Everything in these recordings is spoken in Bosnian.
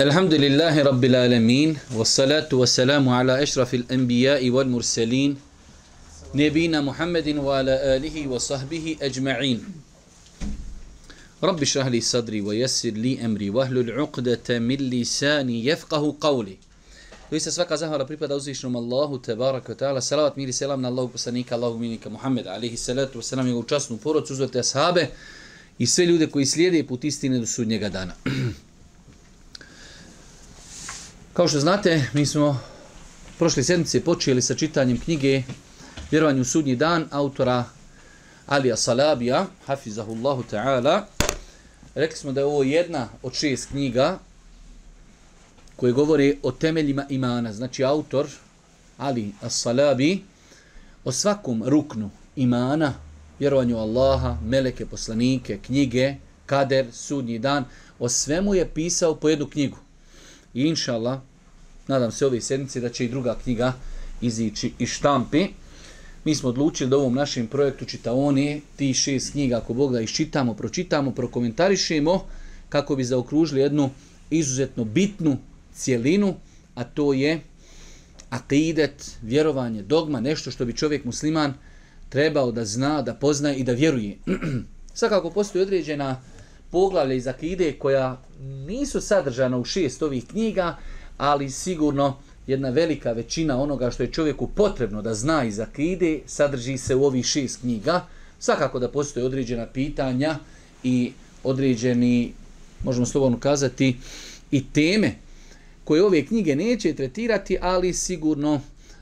الحمد لله رب العالمين والصلاة والسلام على أشرف الأنبياء والمرسلين نبينا محمد وعلى آله وصحبه أجمعين رب اشرح لي صدري ويسر لي أمري وهل العقدة من لساني يفقه قولي ليس سفاك زهر بريبا الله تبارك وتعالى صلاة ميري سلام الله بسانيك الله منك محمد عليه الصلاة والسلام يقول جاسنو فورو تزوت أصحابه i sve ljude koji slijede put istine do sudnjega dana. Kao što znate, mi smo prošle sedmice počeli sa čitanjem knjige Vjerovanje u sudnji dan autora Alija Salabija, Hafizahullahu ta'ala. Rekli smo da je ovo jedna od šest knjiga koje govore o temeljima imana. Znači autor Ali Salabi o svakom ruknu imana, vjerovanju Allaha, meleke, poslanike, knjige, kader, sudnji dan, o svemu je pisao po jednu knjigu. I inša Allah, nadam se ove sedmice da će i druga knjiga izići i štampi. Mi smo odlučili da ovom našem projektu čitaone ti šest knjiga, ako Bog da iščitamo, pročitamo, prokomentarišemo, kako bi zaokružili jednu izuzetno bitnu cijelinu, a to je ateidet, vjerovanje, dogma, nešto što bi čovjek musliman trebao da zna, da poznaje i da vjeruje. Svakako postoji određena poglavlja iz akide koja nisu sadržana u šest ovih knjiga, ali sigurno jedna velika većina onoga što je čovjeku potrebno da zna iz akide sadrži se u ovih šest knjiga. Svakako da postoje određena pitanja i određeni, možemo slobodno kazati, i teme koje ove knjige neće tretirati, ali sigurno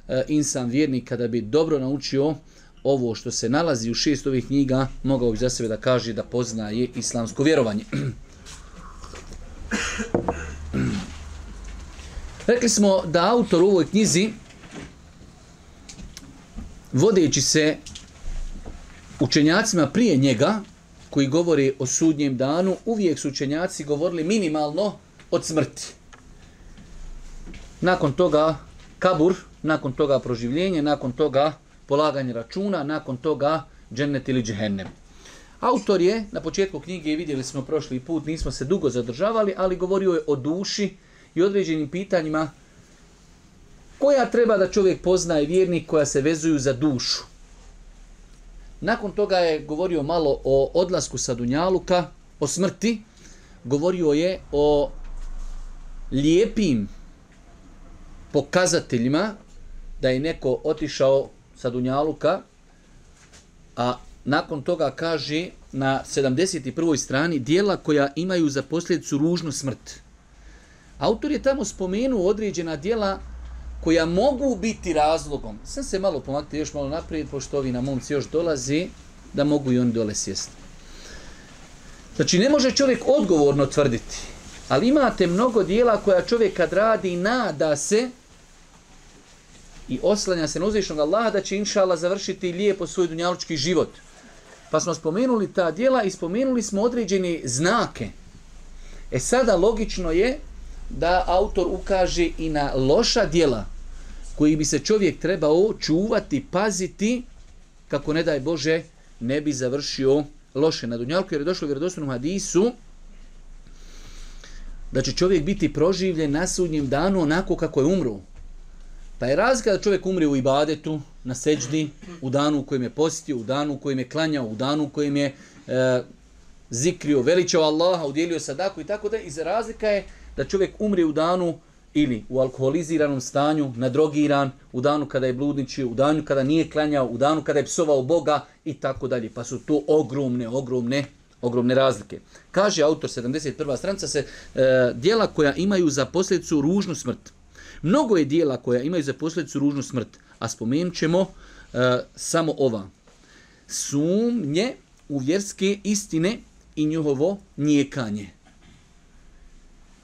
eh, insan vjernik kada bi dobro naučio ovo što se nalazi u šest ovih knjiga, mogao bi za sebe da kaže da poznaje islamsko vjerovanje. Rekli smo da autor u ovoj knjizi, vodeći se učenjacima prije njega, koji govori o sudnjem danu, uvijek su učenjaci govorili minimalno od smrti. Nakon toga kabur, nakon toga proživljenje, nakon toga polaganje računa, nakon toga džennet ili džehennem. Autor je, na početku knjige vidjeli smo prošli put, nismo se dugo zadržavali, ali govorio je o duši, i određenim pitanjima koja treba da čovjek poznaje vjernik koja se vezuju za dušu. Nakon toga je govorio malo o odlasku sa Dunjaluka, o smrti, govorio je o lijepim pokazateljima da je neko otišao sa Dunjaluka, a nakon toga kaže na 71. strani dijela koja imaju za posljedicu ružnu smrti. Autor je tamo spomenuo određena dijela koja mogu biti razlogom. Sam se malo pomakti još malo naprijed, pošto ovi na momci još dolazi, da mogu i oni dole sjesti. Znači, ne može čovjek odgovorno tvrditi, ali imate mnogo dijela koja čovjek kad radi nada se i oslanja se na uzvišnog Allaha da će inšala završiti lijepo svoj dunjalučki život. Pa smo spomenuli ta dijela i spomenuli smo određene znake. E sada logično je da autor ukaže i na loša dijela koji bi se čovjek trebao čuvati, paziti, kako ne daj Bože, ne bi završio loše na dunjalku, jer je došlo u vjerodostavnom hadisu da će čovjek biti proživljen na sudnjem danu onako kako je umru. Pa je razlika da čovjek umri u ibadetu, na seđdi, u danu u kojem je postio, u danu u kojem je klanjao, u danu u kojem je e, zikrio, veličao Allaha, udjelio sadaku i tako da, iz razlika je da čovjek umri u danu ili u alkoholiziranom stanju, nadrogiran, u danu kada je bludničio, u danu kada nije klanjao, u danu kada je psovao Boga i tako dalje. Pa su to ogromne, ogromne, ogromne razlike. Kaže autor 71. stranca se, e, dijela koja imaju za posljedicu ružnu smrt. Mnogo je dijela koja imaju za posljedicu ružnu smrt, a spomenut ćemo e, samo ova. Sumnje u vjerske istine i njuhovo nijekanje.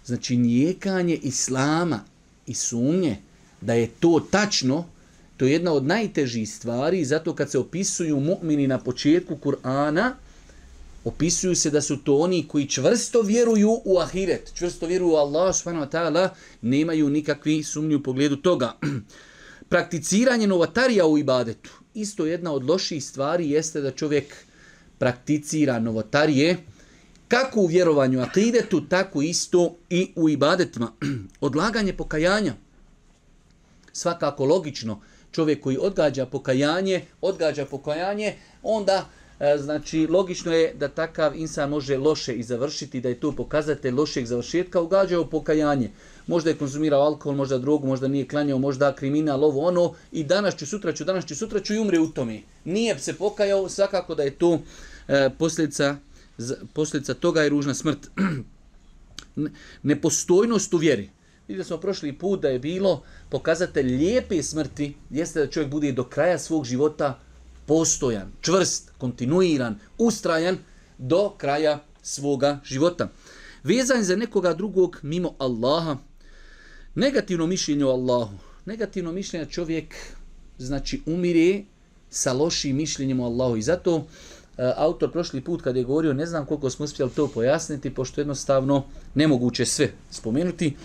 Znači, nijekanje islama i sumnje da je to tačno, to je jedna od najtežih stvari, zato kad se opisuju mu'mini na početku Kur'ana, opisuju se da su to oni koji čvrsto vjeruju u ahiret, čvrsto vjeruju u Allah, wa nemaju nikakvi sumnju u pogledu toga. Prakticiranje novotarija u ibadetu, isto jedna od loših stvari jeste da čovjek prakticira novotarije, kako u vjerovanju akidetu, tako isto i u ibadetima. Odlaganje pokajanja, svakako logično, čovjek koji odgađa pokajanje, odgađa pokajanje, onda e, Znači, logično je da takav insan može loše i završiti, da je to pokazate lošeg završetka, ugađa u pokajanje. Možda je konzumirao alkohol, možda drogu, možda nije klanjao, možda kriminal, ovo, ono, i danas ću, sutra ću, danas ću, sutra ću i umri u tome. Nije se pokajao, svakako da je to e, posljedica posljedica toga je ružna smrt. Nepostojnost u vjeri. Vidjeli smo prošli put da je bilo pokazatelj lijepe smrti, jeste da čovjek bude do kraja svog života postojan, čvrst, kontinuiran, ustrajan do kraja svoga života. Vezan za nekoga drugog mimo Allaha, negativno mišljenje o Allahu, negativno mišljenje čovjek znači umire sa lošim mišljenjem o Allahu i zato uh, E, autor prošli put kad je govorio, ne znam koliko smo uspjeli to pojasniti, pošto jednostavno nemoguće sve spomenuti.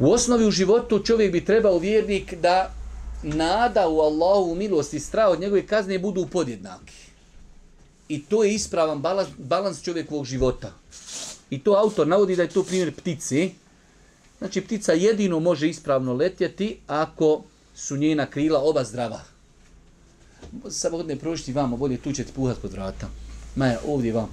U osnovi u životu čovjek bi trebao vjernik da nada u Allahu milost i strah od njegove kazne budu podjednaki. I to je ispravan balans, balans čovjekovog života. I to autor navodi da je to primjer ptice. Znači, ptica jedino može ispravno letjeti ako su njena krila oba zdrava samo godine prošli vamo, bolje tu ćete puhat pod vrata. Ma je, ovdje vam.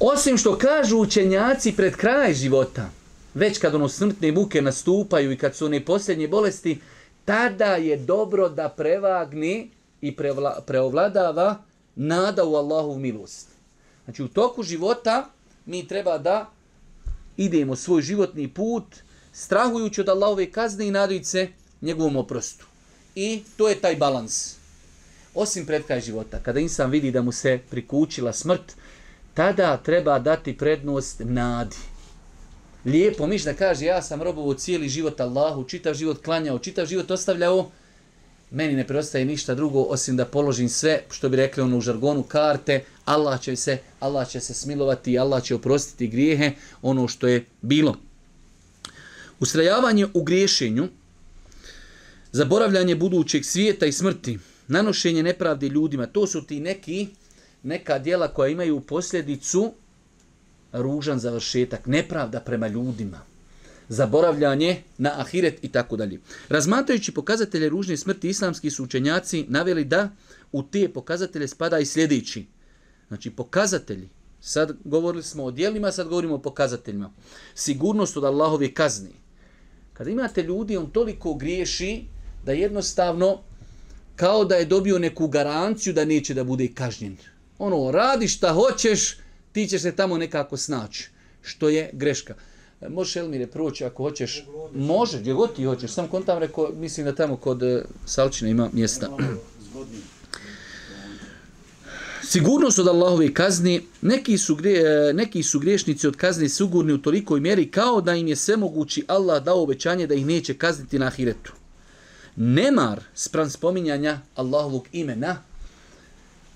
Osim što kažu učenjaci pred kraj života, već kad ono smrtne muke nastupaju i kad su one posljednje bolesti, tada je dobro da prevagni i prevla, preovladava nada u Allahu milost. Znači u toku života mi treba da idemo svoj životni put strahujući od Allahove kazne i nadujice njegovom oprostu i to je taj balans. Osim predkaja života, kada insan vidi da mu se prikućila smrt, tada treba dati prednost nadi. Lijepo miš da kaže, ja sam robovo cijeli život Allahu, čitav život klanjao, čitav život ostavljao, meni ne preostaje ništa drugo osim da položim sve, što bi rekli ono u žargonu, karte, Allah će se, Allah će se smilovati, Allah će oprostiti grijehe, ono što je bilo. Ustrajavanje u griješenju, zaboravljanje budućeg svijeta i smrti, nanošenje nepravde ljudima, to su ti neki, neka dijela koja imaju posljedicu ružan završetak, nepravda prema ljudima, zaboravljanje na ahiret i tako dalje. Razmatajući pokazatelje ružne smrti, islamski su učenjaci naveli da u te pokazatelje spada i sljedeći. Znači, pokazatelji. Sad govorili smo o dijelima, sad govorimo o pokazateljima. Sigurnost od Allahove kazni. Kada imate ljudi, on toliko griješi, da jednostavno kao da je dobio neku garanciju da neće da bude kažnjen. Ono, radi šta hoćeš, ti ćeš se tamo nekako snaći, što je greška. E, možeš Elmire proći ako hoćeš. Može, gdje god ti hoćeš. Sam kontam rekao, mislim da tamo kod e, Salčine ima mjesta. Sigurnost od Allahove kazni, neki su, gre, e, neki su griješnici od kazni sugurni u tolikoj mjeri kao da im je sve mogući Allah dao obećanje da ih neće kazniti na ahiretu nemar spram spominjanja Allahovog imena,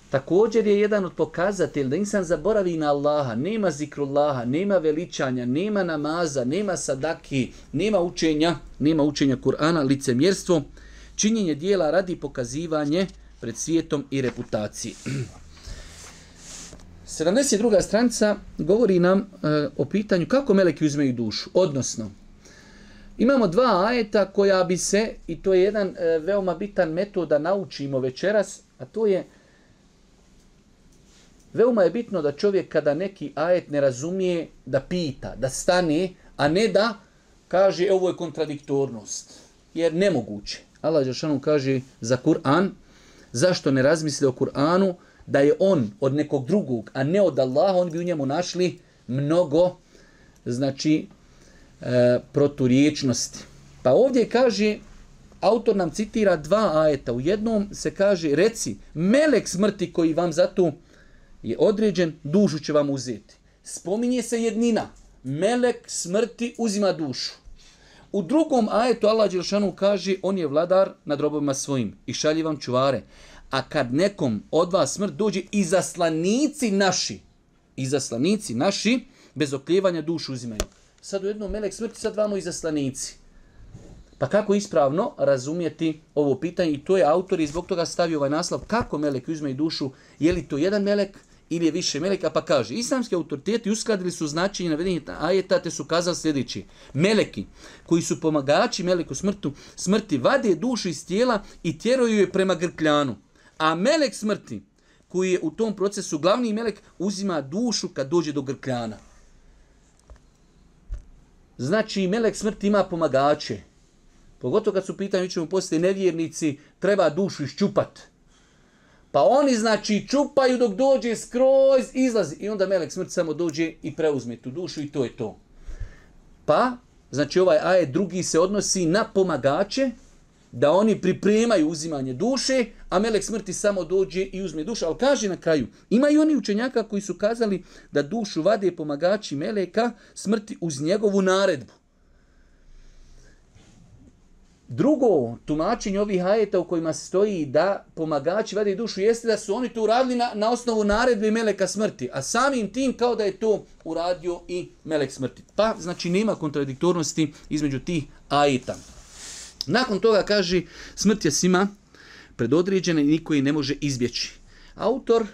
također je jedan od pokazatelj da insan zaboravi na Allaha, nema zikrullaha, nema veličanja, nema namaza, nema sadaki, nema učenja, nema učenja Kur'ana, licemjerstvo, činjenje dijela radi pokazivanje pred svijetom i reputaciji. 72. stranica govori nam e, o pitanju kako meleki uzmeju dušu, odnosno Imamo dva ajeta koja bi se, i to je jedan e, veoma bitan metod da naučimo večeras, a to je, veoma je bitno da čovjek kada neki ajet ne razumije, da pita, da stane, a ne da kaže e, ovo je kontradiktornost, jer nemoguće. Allah Đešanu kaže za Kur'an, zašto ne razmisli o Kur'anu, da je on od nekog drugog, a ne od Allaha, on bi u njemu našli mnogo, znači, E, proturiječnosti. Pa ovdje kaže, autor nam citira dva ajeta. U jednom se kaže, reci, melek smrti koji vam za to je određen, dušu će vam uzeti. Spominje se jednina. Melek smrti uzima dušu. U drugom ajetu Allah Đelšanu kaže, on je vladar nad robovima svojim i šalje vam čuvare. A kad nekom od vas smrt dođe, i zaslanici naši, i zaslanici naši, bez okljevanja dušu uzimaju sad u jednom melek smrti, sad vamo i zaslanici. Pa kako ispravno razumjeti ovo pitanje i to je autor i zbog toga stavio ovaj naslov kako melek uzme i dušu, je li to jedan melek ili je više meleka, pa kaže islamski autoriteti uskladili su značenje navedenje ajeta te su kazali sljedeći meleki koji su pomagači meleku smrtu, smrti vade dušu iz tijela i tjeruju je prema grkljanu a melek smrti koji je u tom procesu glavni melek uzima dušu kad dođe do grkljana Znači, melek smrti ima pomagače. Pogotovo kad su pitanje, mi ćemo postati nevjernici, treba dušu iščupat. Pa oni, znači, čupaju dok dođe skroz, izlazi. I onda melek smrti samo dođe i preuzme tu dušu i to je to. Pa, znači, ovaj aje drugi se odnosi na pomagače, da oni pripremaju uzimanje duše, a melek smrti samo dođe i uzme dušu. Ali kaže na kraju, ima i oni učenjaka koji su kazali da dušu vade pomagači meleka smrti uz njegovu naredbu. Drugo tumačenje ovih hajeta u kojima stoji da pomagači vade dušu jeste da su oni to uradili na, na osnovu naredbe meleka smrti, a samim tim kao da je to uradio i melek smrti. Pa, znači, nema kontradiktornosti između tih ajeta. Nakon toga kaže, smrt je svima predodređena i niko je ne može izbjeći. Autor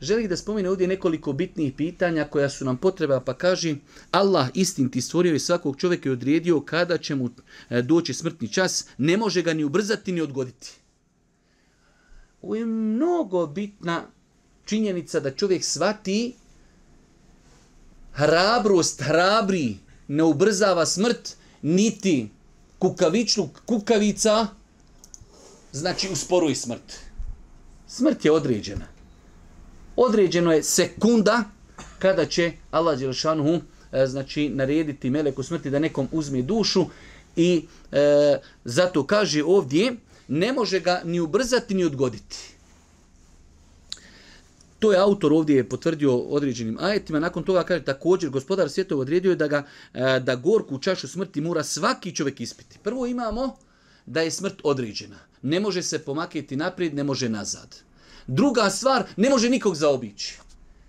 želi da spomine ovdje nekoliko bitnih pitanja koja su nam potreba, pa kaže, Allah istin ti stvorio je svakog čovjeka i odredio kada će mu e, doći smrtni čas, ne može ga ni ubrzati ni odgoditi. Ovo je mnogo bitna činjenica da čovjek svati hrabrost, hrabri, ne ubrzava smrt, niti kukavičluk kukavica znači usporuje smrt. Smrt je određena. Određeno je sekunda kada će Allah Đelšanuhu e, znači narediti meleku smrti da nekom uzme dušu i e, zato kaže ovdje ne može ga ni ubrzati ni odgoditi to je autor ovdje je potvrdio određenim ajetima. Nakon toga kaže također gospodar svjetov odredio je da, ga, e, da gorku čašu smrti mora svaki čovjek ispiti. Prvo imamo da je smrt određena. Ne može se pomaketi naprijed, ne može nazad. Druga stvar, ne može nikog zaobići.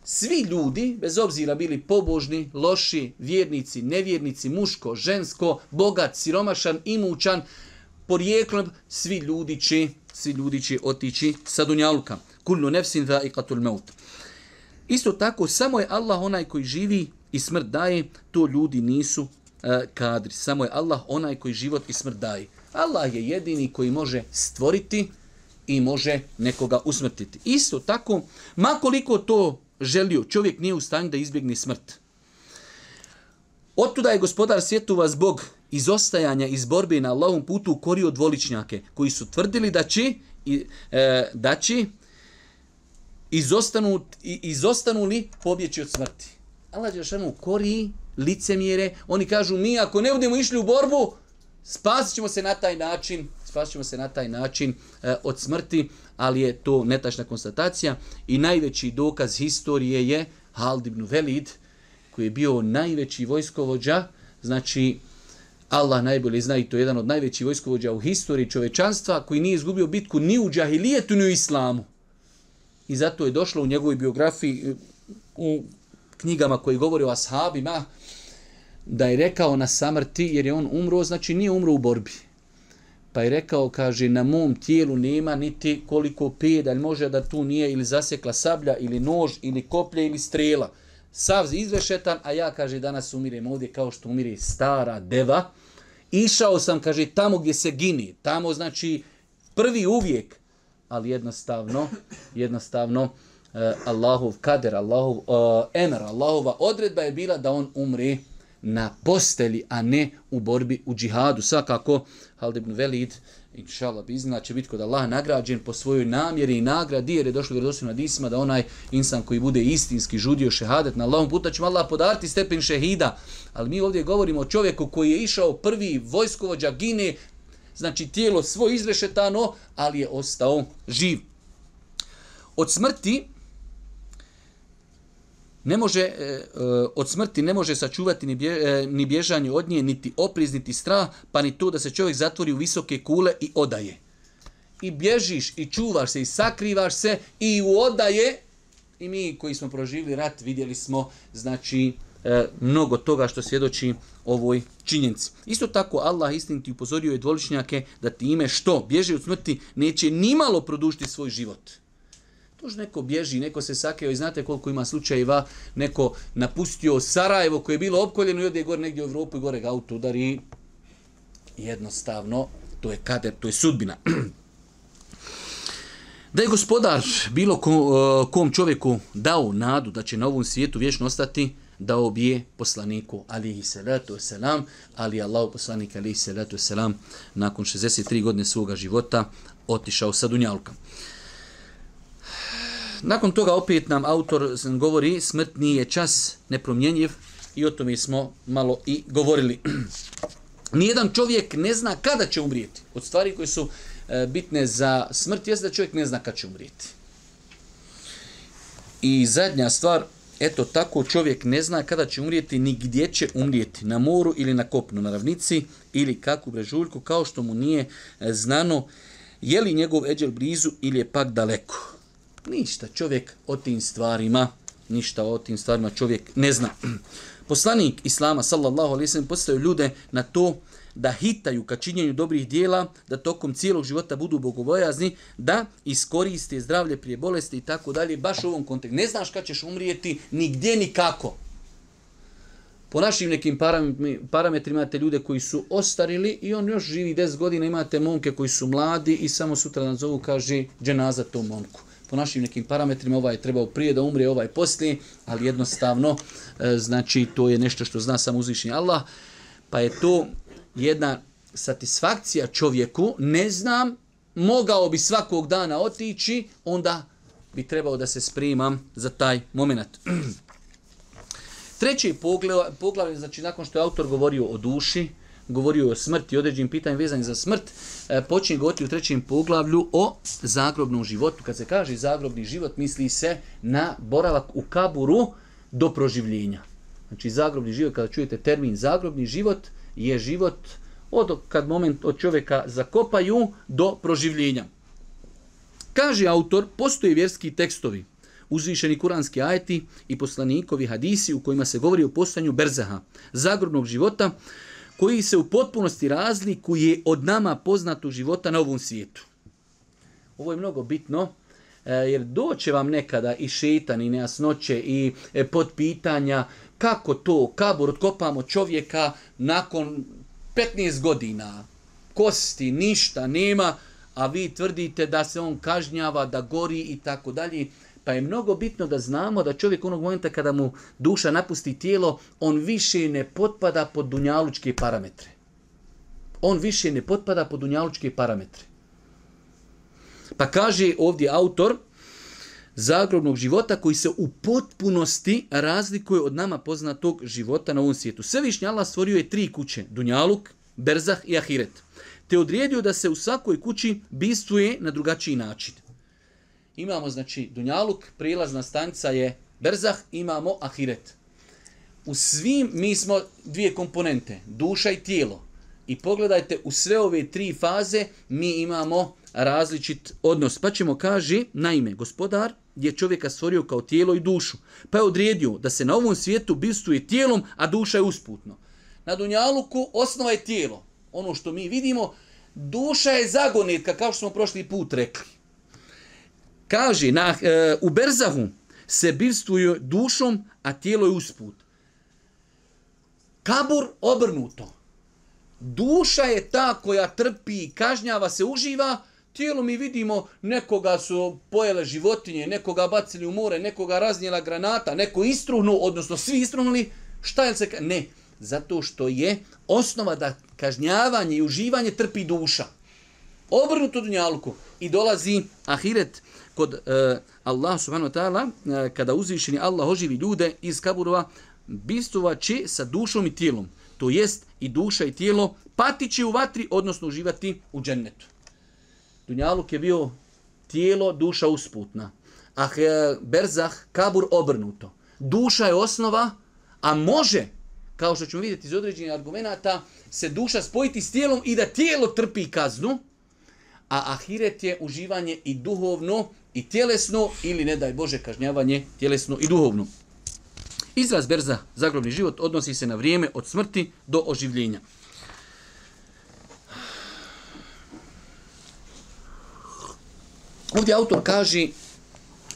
Svi ljudi, bez obzira bili pobožni, loši, vjernici, nevjernici, muško, žensko, bogat, siromašan, imućan, porijeklom, svi ljudi će, svi ljudi će otići sa Dunjaluka kullu nefsin dha'iqatul maut. Isto tako, samo je Allah onaj koji živi i smrt daje, to ljudi nisu uh, kadri. Samo je Allah onaj koji život i smrt daje. Allah je jedini koji može stvoriti i može nekoga usmrtiti. Isto tako, makoliko to želio, čovjek nije u stanju da izbjegne smrt. Otuda je gospodar svjetova zbog izostajanja iz borbe na Allahom putu ukorio dvoličnjake, koji su tvrdili da će, e, da će izostanu, izostanu li pobjeći od smrti. Allah Đelešanu kori licemjere. Oni kažu mi ako ne budemo išli u borbu, spasit ćemo se na taj način, spasit ćemo se na taj način e, od smrti, ali je to netačna konstatacija. I najveći dokaz historije je Hald ibn Velid, koji je bio najveći vojskovođa, znači Allah najbolje zna i to je jedan od najvećih vojskovođa u historiji čovečanstva, koji nije izgubio bitku ni u džahilijetu, ni u islamu. I zato je došlo u njegovoj biografiji, e, u knjigama koji govori o ashabima, da je rekao na samrti, jer je on umro, znači nije umro u borbi. Pa je rekao, kaže, na mom tijelu nema niti koliko pedalj može da tu nije ili zasekla sablja, ili nož, ili koplje, ili strela. Sav izvešetan, a ja, kaže, danas umirem ovdje kao što umire stara deva. Išao sam, kaže, tamo gdje se gini, tamo, znači, prvi uvijek, ali jednostavno, jednostavno uh, Allahov kader, Allahov uh, emer, Allahova odredba je bila da on umri na posteli, a ne u borbi u džihadu. Svakako, Halid ibn Velid, inšala bi izna, će biti kod Allaha nagrađen po svojoj namjeri i nagradi, jer je došlo do na disma da onaj insan koji bude istinski žudio šehadet na Allahom puta će Allah podariti stepen šehida. Ali mi ovdje govorimo o čovjeku koji je išao prvi vojskovođa gine znači tijelo svo izrešetano, ali je ostao živ. Od smrti ne može, e, e, od smrti ne može sačuvati ni, bje, e, ni bježanje od nje, niti opriz, niti strah, pa ni to da se čovjek zatvori u visoke kule i odaje. I bježiš, i čuvaš se, i sakrivaš se, i u odaje, i mi koji smo proživili rat vidjeli smo, znači, E, mnogo toga što svjedoči ovoj činjenci. Isto tako Allah istiniti upozorio je dvoličnjake da time što bježe od smrti neće nimalo produšiti svoj život. To što neko bježi, neko se sakeo i znate koliko ima slučajeva, neko napustio Sarajevo koje je bilo opkoljeno i odje gore negdje u Evropu i gore ga auto udari. Jednostavno, to je kader, to je sudbina. Da je gospodar bilo e, kom čovjeku dao nadu da će na ovom svijetu vječno ostati, dao bi je poslaniku alihi salatu selam, ali Allah poslanik alihi salatu selam nakon 63 godine svoga života otišao sa Dunjalka. Nakon toga opet nam autor govori smrt nije čas nepromjenjiv i o tome smo malo i govorili. Nijedan čovjek ne zna kada će umrijeti. Od stvari koje su e, bitne za smrt jeste da čovjek ne zna kada će umrijeti. I zadnja stvar Eto tako čovjek ne zna kada će umrijeti, ni gdje će umrijeti, na moru ili na kopnu, na ravnici ili kakvu brežuljku, kao što mu nije e, znano je li njegov eđel blizu ili je pak daleko. Ništa čovjek o tim stvarima, ništa o tim stvarima čovjek ne zna. Poslanik Islama, sallallahu alaihi sallam, postaju ljude na to, da hitaju ka činjenju dobrih dijela, da tokom cijelog života budu bogobojazni, da iskoriste zdravlje prije bolesti i tako dalje, baš u ovom kontekstu. Ne znaš kad ćeš umrijeti, nigdje, nikako. Po našim nekim parametrima imate ljude koji su ostarili i on još živi 10 godina, imate momke koji su mladi i samo sutra na zovu kaže dženaza tom momku. Po našim nekim parametrima ovaj je trebao prije da umre, ovaj poslije, ali jednostavno, e, znači to je nešto što zna sam uzvišnji Allah, pa je to jedna satisfakcija čovjeku, ne znam, mogao bi svakog dana otići, onda bi trebao da se spremam za taj moment. Treći poglav, znači nakon što je autor govorio o duši, govorio o smrti i određenim pitanjem vezanim za smrt, e, počinje govoriti u trećem poglavlju o zagrobnom životu. Kad se kaže zagrobni život, misli se na boravak u kaburu do proživljenja. Znači zagrobni život, kada čujete termin zagrobni život, je život od kad moment od čovjeka zakopaju do proživljenja. Kaže autor, postoje vjerski tekstovi, uzvišeni kuranski ajeti i poslanikovi hadisi u kojima se govori o postanju berzaha, zagrobnog života, koji se u potpunosti razlikuje od nama poznatog života na ovom svijetu. Ovo je mnogo bitno, e, jer doće vam nekada i šetan, i nejasnoće, i e, pod pitanja, kako to kabur odkopamo čovjeka nakon 15 godina, kosti, ništa, nema, a vi tvrdite da se on kažnjava, da gori i tako dalje. Pa je mnogo bitno da znamo da čovjek onog momenta kada mu duša napusti tijelo, on više ne potpada pod dunjalučke parametre. On više ne potpada pod dunjalučke parametre. Pa kaže ovdje autor, zagrobnog života koji se u potpunosti razlikuje od nama poznatog života na ovom svijetu. Svevišnji Allah stvorio je tri kuće, Dunjaluk, Berzah i Ahiret, te odrijedio da se u svakoj kući bistvuje na drugačiji način. Imamo znači Dunjaluk, prilazna stanica je Berzah, imamo Ahiret. U svim mi smo dvije komponente, duša i tijelo. I pogledajte, u sve ove tri faze mi imamo različit odnos. Pa ćemo kaži, naime, gospodar je čovjeka stvorio kao tijelo i dušu. Pa je odredio da se na ovom svijetu bistuje tijelom, a duša je usputno. Na Dunjaluku osnova je tijelo. Ono što mi vidimo, duša je zagonetka, kao što smo prošli put rekli. Kaže, na, e, u Berzahu se bivstvuje dušom, a tijelo je usput. Kabur obrnuto duša je ta koja trpi, kažnjava se, uživa, tijelo mi vidimo nekoga su pojele životinje, nekoga bacili u more, nekoga raznijela granata, neko istruhnu, odnosno svi istruhnuli, šta je se... Ne, zato što je osnova da kažnjavanje i uživanje trpi duša. Obrnuto dunjalku i dolazi ahiret kod e, Allah subhanahu wa ta'ala, e, kada uzvišeni Allah oživi ljude iz kaburova, bistuva će sa dušom i tijelom to jest i duša i tijelo, patići u vatri, odnosno uživati u džennetu. Dunjaluk je bio tijelo, duša usputna. A berzah, kabur obrnuto. Duša je osnova, a može, kao što ćemo vidjeti iz određenih argumenta, se duša spojiti s tijelom i da tijelo trpi kaznu, a ahiret je uživanje i duhovno i tjelesno ili, ne daj Bože, kažnjavanje tjelesno i duhovno. Izraz berza, zagrobni život, odnosi se na vrijeme od smrti do oživljenja. Ovdje autor kaže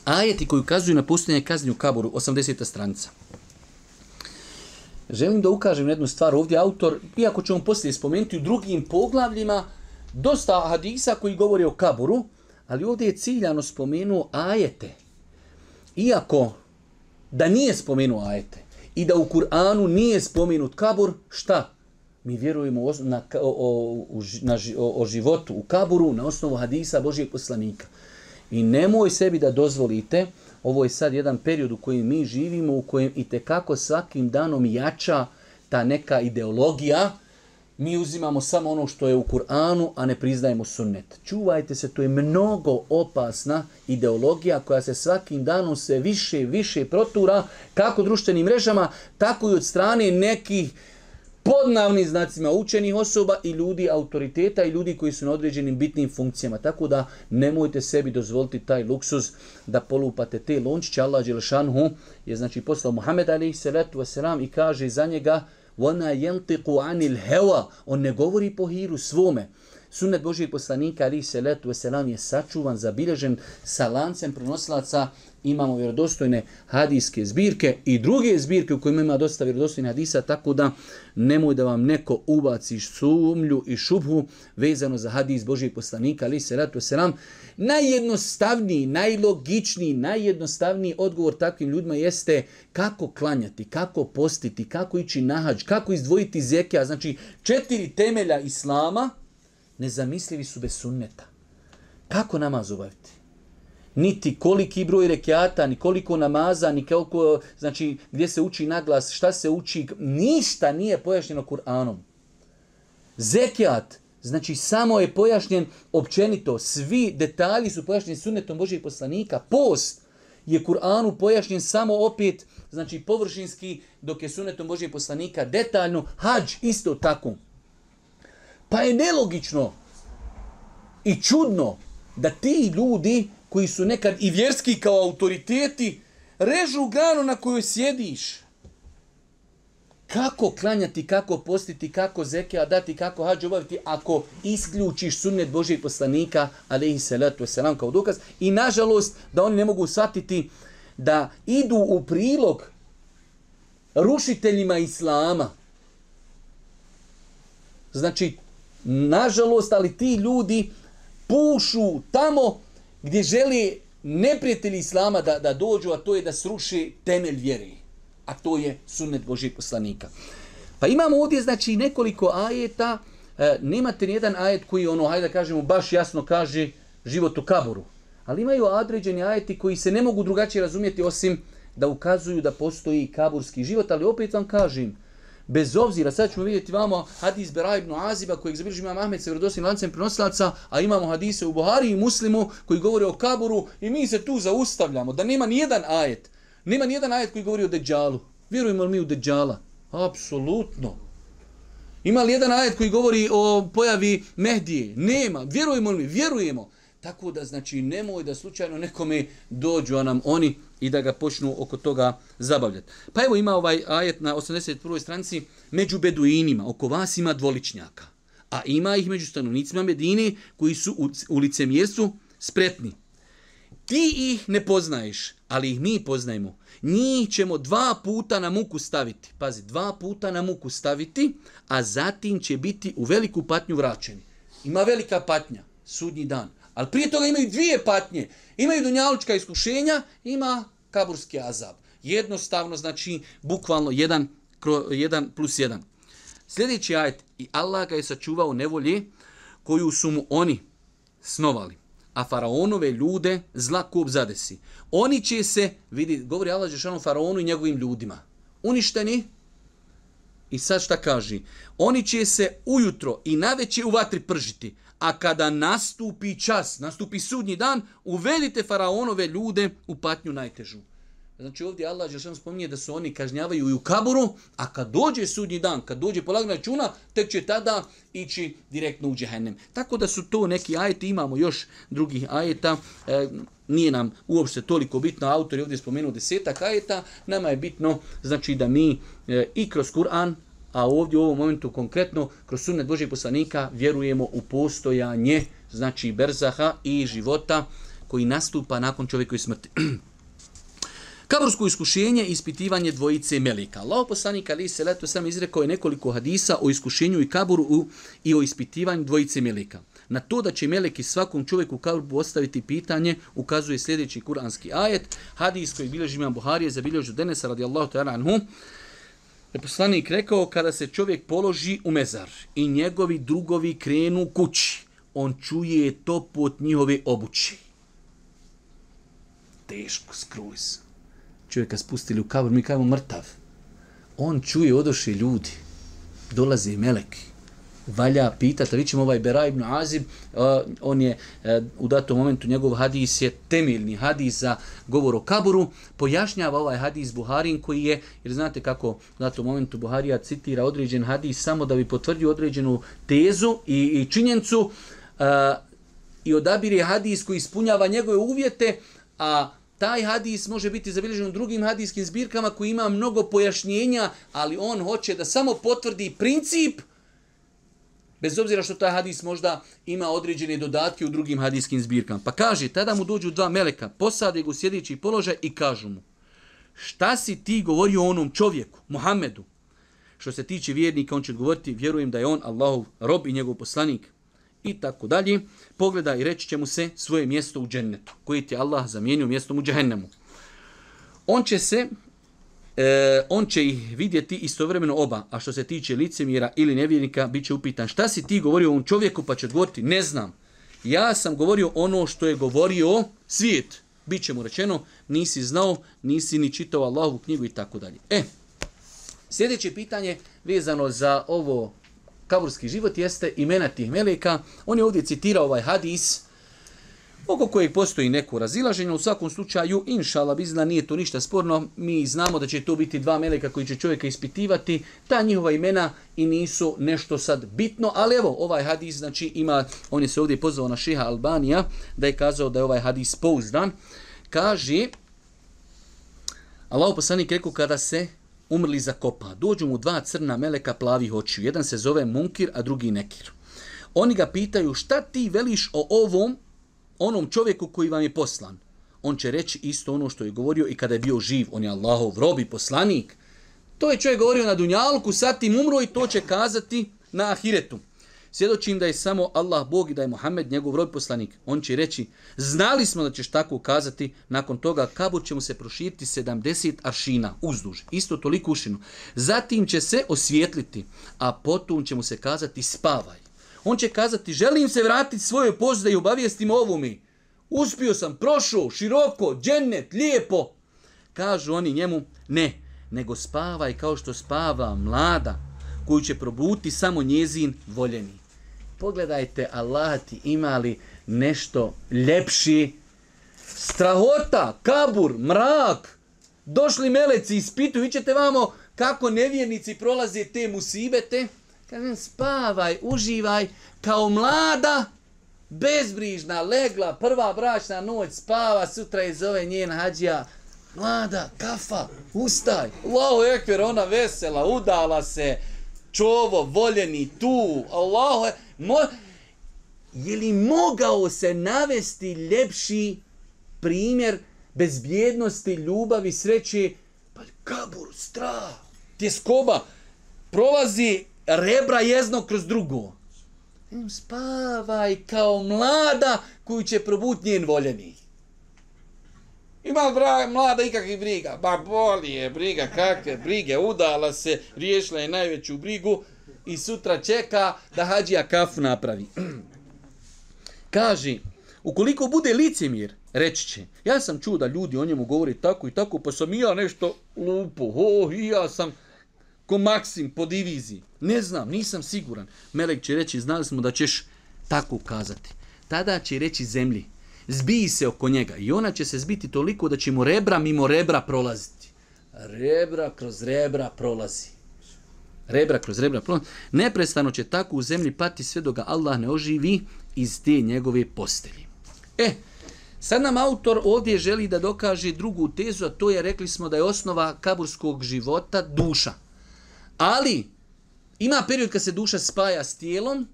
ajeti koji ukazuju na pustinje kaznju kaboru, 80. stranica. Želim da ukažem jednu stvar. Ovdje autor, iako ću vam poslije spomenuti u drugim poglavljima, dosta hadisa koji govori o kaboru, ali ovdje je ciljano spomenuo ajete. Iako da nije spomenuo ajete i da u Kur'anu nije spomenut kabur, šta? Mi vjerujemo o, na, o, o, na, o, o životu u kaburu na osnovu hadisa Božijeg poslanika. I nemoj sebi da dozvolite, ovo je sad jedan period u kojem mi živimo, u kojem i tekako svakim danom jača ta neka ideologija, mi uzimamo samo ono što je u Kur'anu, a ne priznajemo sunnet. Čuvajte se, to je mnogo opasna ideologija koja se svakim danom sve više i više protura, kako društvenim mrežama, tako i od strane nekih podnavnih znacima učenih osoba i ljudi autoriteta i ljudi koji su na određenim bitnim funkcijama. Tako da nemojte sebi dozvoliti taj luksuz da polupate te lončiće. Allah Đelšanhu je znači poslao Muhammed Ali Seletu Veseram i kaže za njega, وَمَا يَنْتِقُ عَنِ الْهَوَا On ne govori po hiru svome. Sunnet Božijeg poslanika, ali se letu veselam, je sačuvan, zabilježen sa lancem prenosilaca imamo vjerodostojne hadijske zbirke i druge zbirke u kojima ima dosta vjerodostojne hadisa, tako da nemoj da vam neko ubaci sumlju i šubhu vezano za hadijs Božijeg poslanika, ali se ratu seram. Najjednostavniji, najlogičniji, najjednostavniji odgovor takvim ljudima jeste kako klanjati, kako postiti, kako ići nahađ, kako izdvojiti zeke, a znači četiri temelja islama nezamislivi su bez sunneta. Kako namaz obaviti? niti koliki broj rekiata, ni koliko namaza, ni koliko, znači, gdje se uči naglas, šta se uči, ništa nije pojašnjeno Kur'anom. Zekijat, znači, samo je pojašnjen općenito, svi detalji su pojašnjeni sunnetom Božih poslanika, post je Kur'anu pojašnjen samo opet, znači, površinski, dok je sunnetom Božih poslanika detaljno, hađ isto tako. Pa je nelogično i čudno da ti ljudi koji su nekad i vjerski kao autoriteti, režu granu na kojoj sjediš. Kako klanjati, kako postiti, kako zeke, a dati, kako hađu obaviti, ako isključiš sunnet Božih poslanika, alaihi salatu wasalam, kao dokaz. I nažalost, da oni ne mogu shvatiti da idu u prilog rušiteljima Islama. Znači, nažalost, ali ti ljudi pušu tamo gdje želi neprijatelji Islama da, da dođu, a to je da sruši temelj vjeri. A to je sunnet Božih poslanika. Pa imamo ovdje znači nekoliko ajeta, e, nemate ni jedan ajet koji ono, hajde da kažemo, baš jasno kaže život u kaboru. Ali imaju određeni ajeti koji se ne mogu drugačije razumjeti osim da ukazuju da postoji kaburski život, ali opet vam kažem, bez obzira, sad ćemo vidjeti vamo hadis Bera ibn Aziba kojeg zabiliži imam Ahmed sa vredosnim lancem prenosilaca, a imamo hadise u Buhari i Muslimu koji govore o kaburu i mi se tu zaustavljamo da nema nijedan ajet. Nema nijedan ajet koji govori o deđalu. Vjerujemo li mi u deđala? Apsolutno. Ima li jedan ajet koji govori o pojavi Mehdije? Nema. Vjerujemo li mi? Vjerujemo. Vjerujemo. Tako da znači nemoj da slučajno nekome dođu a nam oni i da ga počnu oko toga zabavljati. Pa evo ima ovaj ajet na 81. stranici među beduinima, oko vas ima dvoličnjaka. A ima ih među stanovnicima Medine koji su u, u licemjerstvu spretni. Ti ih ne poznaješ, ali ih mi poznajemo. Njih ćemo dva puta na muku staviti. Pazi, dva puta na muku staviti, a zatim će biti u veliku patnju vraćeni. Ima velika patnja, sudnji dan. Ali prije toga imaju dvije patnje. Imaju dunjalučka iskušenja, ima kaburski azab. Jednostavno, znači, bukvalno, jedan, kro, jedan plus jedan. Sljedeći ajet, i Allah ga je sačuvao nevolje koju su mu oni snovali, a faraonove ljude zla kup zadesi. Oni će se, vidi, govori Allah Žešano faraonu i njegovim ljudima, uništeni, I sad šta kaži? Oni će se ujutro i naveće u vatri pržiti, a kada nastupi čas, nastupi sudnji dan, uvedite faraonove ljude u patnju najtežu. Znači ovdje Allah Žešan spominje da su oni kažnjavaju i u kaburu, a kad dođe sudnji dan, kad dođe polagna računa, tek će tada ići direktno u džehennem. Tako da su to neki ajeti, imamo još drugih ajeta, e, nije nam uopšte toliko bitno, autor je ovdje spomenuo desetak ajeta, nama je bitno znači da mi e, i kroz Kur'an a ovdje u ovom momentu konkretno kroz sunnet Božijeg poslanika vjerujemo u postojanje znači berzaha i života koji nastupa nakon čovjekove smrti. Kabursko iskušenje i ispitivanje dvojice Melika. Allah poslanik Ali se leto sam izrekao je nekoliko hadisa o iskušenju i kaburu i o ispitivanju dvojice Melika. Na to da će Meleki svakom čovjeku u kaburu ostaviti pitanje, ukazuje sljedeći kuranski ajet. Hadis koji bilježi imam Buharije za bilježu Denesa radijallahu ta'ala anhu je poslanik rekao kada se čovjek položi u mezar i njegovi drugovi krenu kući, on čuje to pot njihove obuće. Teško, skroz. Čovjeka spustili u kabor, mi kajemo mrtav. On čuje odoši ljudi, dolaze meleki valja pitati. Vi ćemo ovaj Beraj ibn Azib, on je e, u datom momentu, njegov hadis je temeljni hadis za govor o kaburu, pojašnjava ovaj hadis Buharin koji je, jer znate kako u datom momentu Buharija citira određen hadis samo da bi potvrdio određenu tezu i, i činjencu i odabire hadis koji ispunjava njegove uvjete, a taj hadis može biti zabilježen u drugim hadijskim zbirkama koji ima mnogo pojašnjenja, ali on hoće da samo potvrdi princip Bez obzira što taj hadis možda ima određene dodatke u drugim hadiskim zbirkama. Pa kaže, tada mu dođu dva meleka, posade ga u sjedeći položaj i kažu mu, šta si ti govorio o onom čovjeku, Muhammedu? Što se tiče vjernika, on će odgovoriti, vjerujem da je on Allahov rob i njegov poslanik. I tako dalje, pogleda i reći će mu se svoje mjesto u džennetu, koji ti Allah zamijenio mjestom u džehennemu. On će se, e, on će ih vidjeti istovremeno oba. A što se tiče licemjera ili nevjernika, bit će upitan šta si ti govorio ovom čovjeku pa će odgovoriti? Ne znam. Ja sam govorio ono što je govorio svijet. Biće mu rečeno, nisi znao, nisi ni čitao Allahovu knjigu i tako dalje. E, sljedeće pitanje vezano za ovo kaburski život jeste imena tih meleka. On je ovdje citirao ovaj hadis, uh, oko koje postoji neko razilaženje, u svakom slučaju, inšala bizna, nije to ništa sporno, mi znamo da će to biti dva meleka koji će čovjeka ispitivati, ta njihova imena i nisu nešto sad bitno, ali evo, ovaj hadis, znači ima, on je se ovdje pozvao na šeha Albanija, da je kazao da je ovaj hadis pouzdan, kaže, Allaho poslanik rekao kada se umrli za kopa, dođu mu dva crna meleka plavih očiju, jedan se zove Munkir, a drugi Nekir. Oni ga pitaju šta ti veliš o ovom onom čovjeku koji vam je poslan. On će reći isto ono što je govorio i kada je bio živ. On je Allahov rob i poslanik. To je čovjek govorio na dunjalku, sad tim umro i to će kazati na ahiretu. Svjedočim da je samo Allah Bog i da je Muhammed njegov rob poslanik. On će reći, znali smo da ćeš tako ukazati, nakon toga kabur će mu se proširiti 70 aršina uzduž, isto toliko ušinu. Zatim će se osvjetliti, a potom će mu se kazati spavaj. On će kazati, želim se vratiti svojoj pozdaj i obavijestim ovu mi. Uspio sam, prošao, široko, džennet, lijepo. Kažu oni njemu, ne, nego spavaj kao što spava mlada koju će probuti samo njezin voljeni. Pogledajte, Allah ti ima li nešto ljepši? Strahota, kabur, mrak. Došli meleci, ispituju, vi ćete vamo kako nevjernici prolaze te musibete. Kažem, spavaj, uživaj kao mlada, bezbrižna, legla, prva bračna noć, spava, sutra je zove njen hađija, mlada, kafa, ustaj. Allahu ekver, ona vesela, udala se, čovo, voljeni, tu, Allahu e, mo Je li mogao se navesti ljepši primjer bezbjednosti, ljubavi, sreće? Pa kabur, strah, tjeskoba, prolazi rebra jezno kroz drugo. Im spavaj kao mlada koju će probuti njen voljeni. Ima bra, mlada ikakvi briga. Ba boli je briga, kakve brige. Udala se, riješila je najveću brigu i sutra čeka da hađija kafu napravi. Kaži, ukoliko bude licemir, reći će, ja sam čuo da ljudi o njemu govori tako i tako, pa sam i ja nešto lupo, ho, i ja sam ko Maksim po diviziji. Ne znam, nisam siguran. Melek će reći, znali smo da ćeš tako ukazati. Tada će reći zemlji, zbiji se oko njega i ona će se zbiti toliko da će mu rebra mimo rebra prolaziti. Rebra kroz rebra prolazi. Rebra kroz rebra prolazi. Neprestano će tako u zemlji pati sve dok ga Allah ne oživi iz te njegove postelji. E, sad nam autor ovdje želi da dokaže drugu tezu, a to je rekli smo da je osnova kaburskog života duša. Ali ima period kad se duša spaja s tijelom,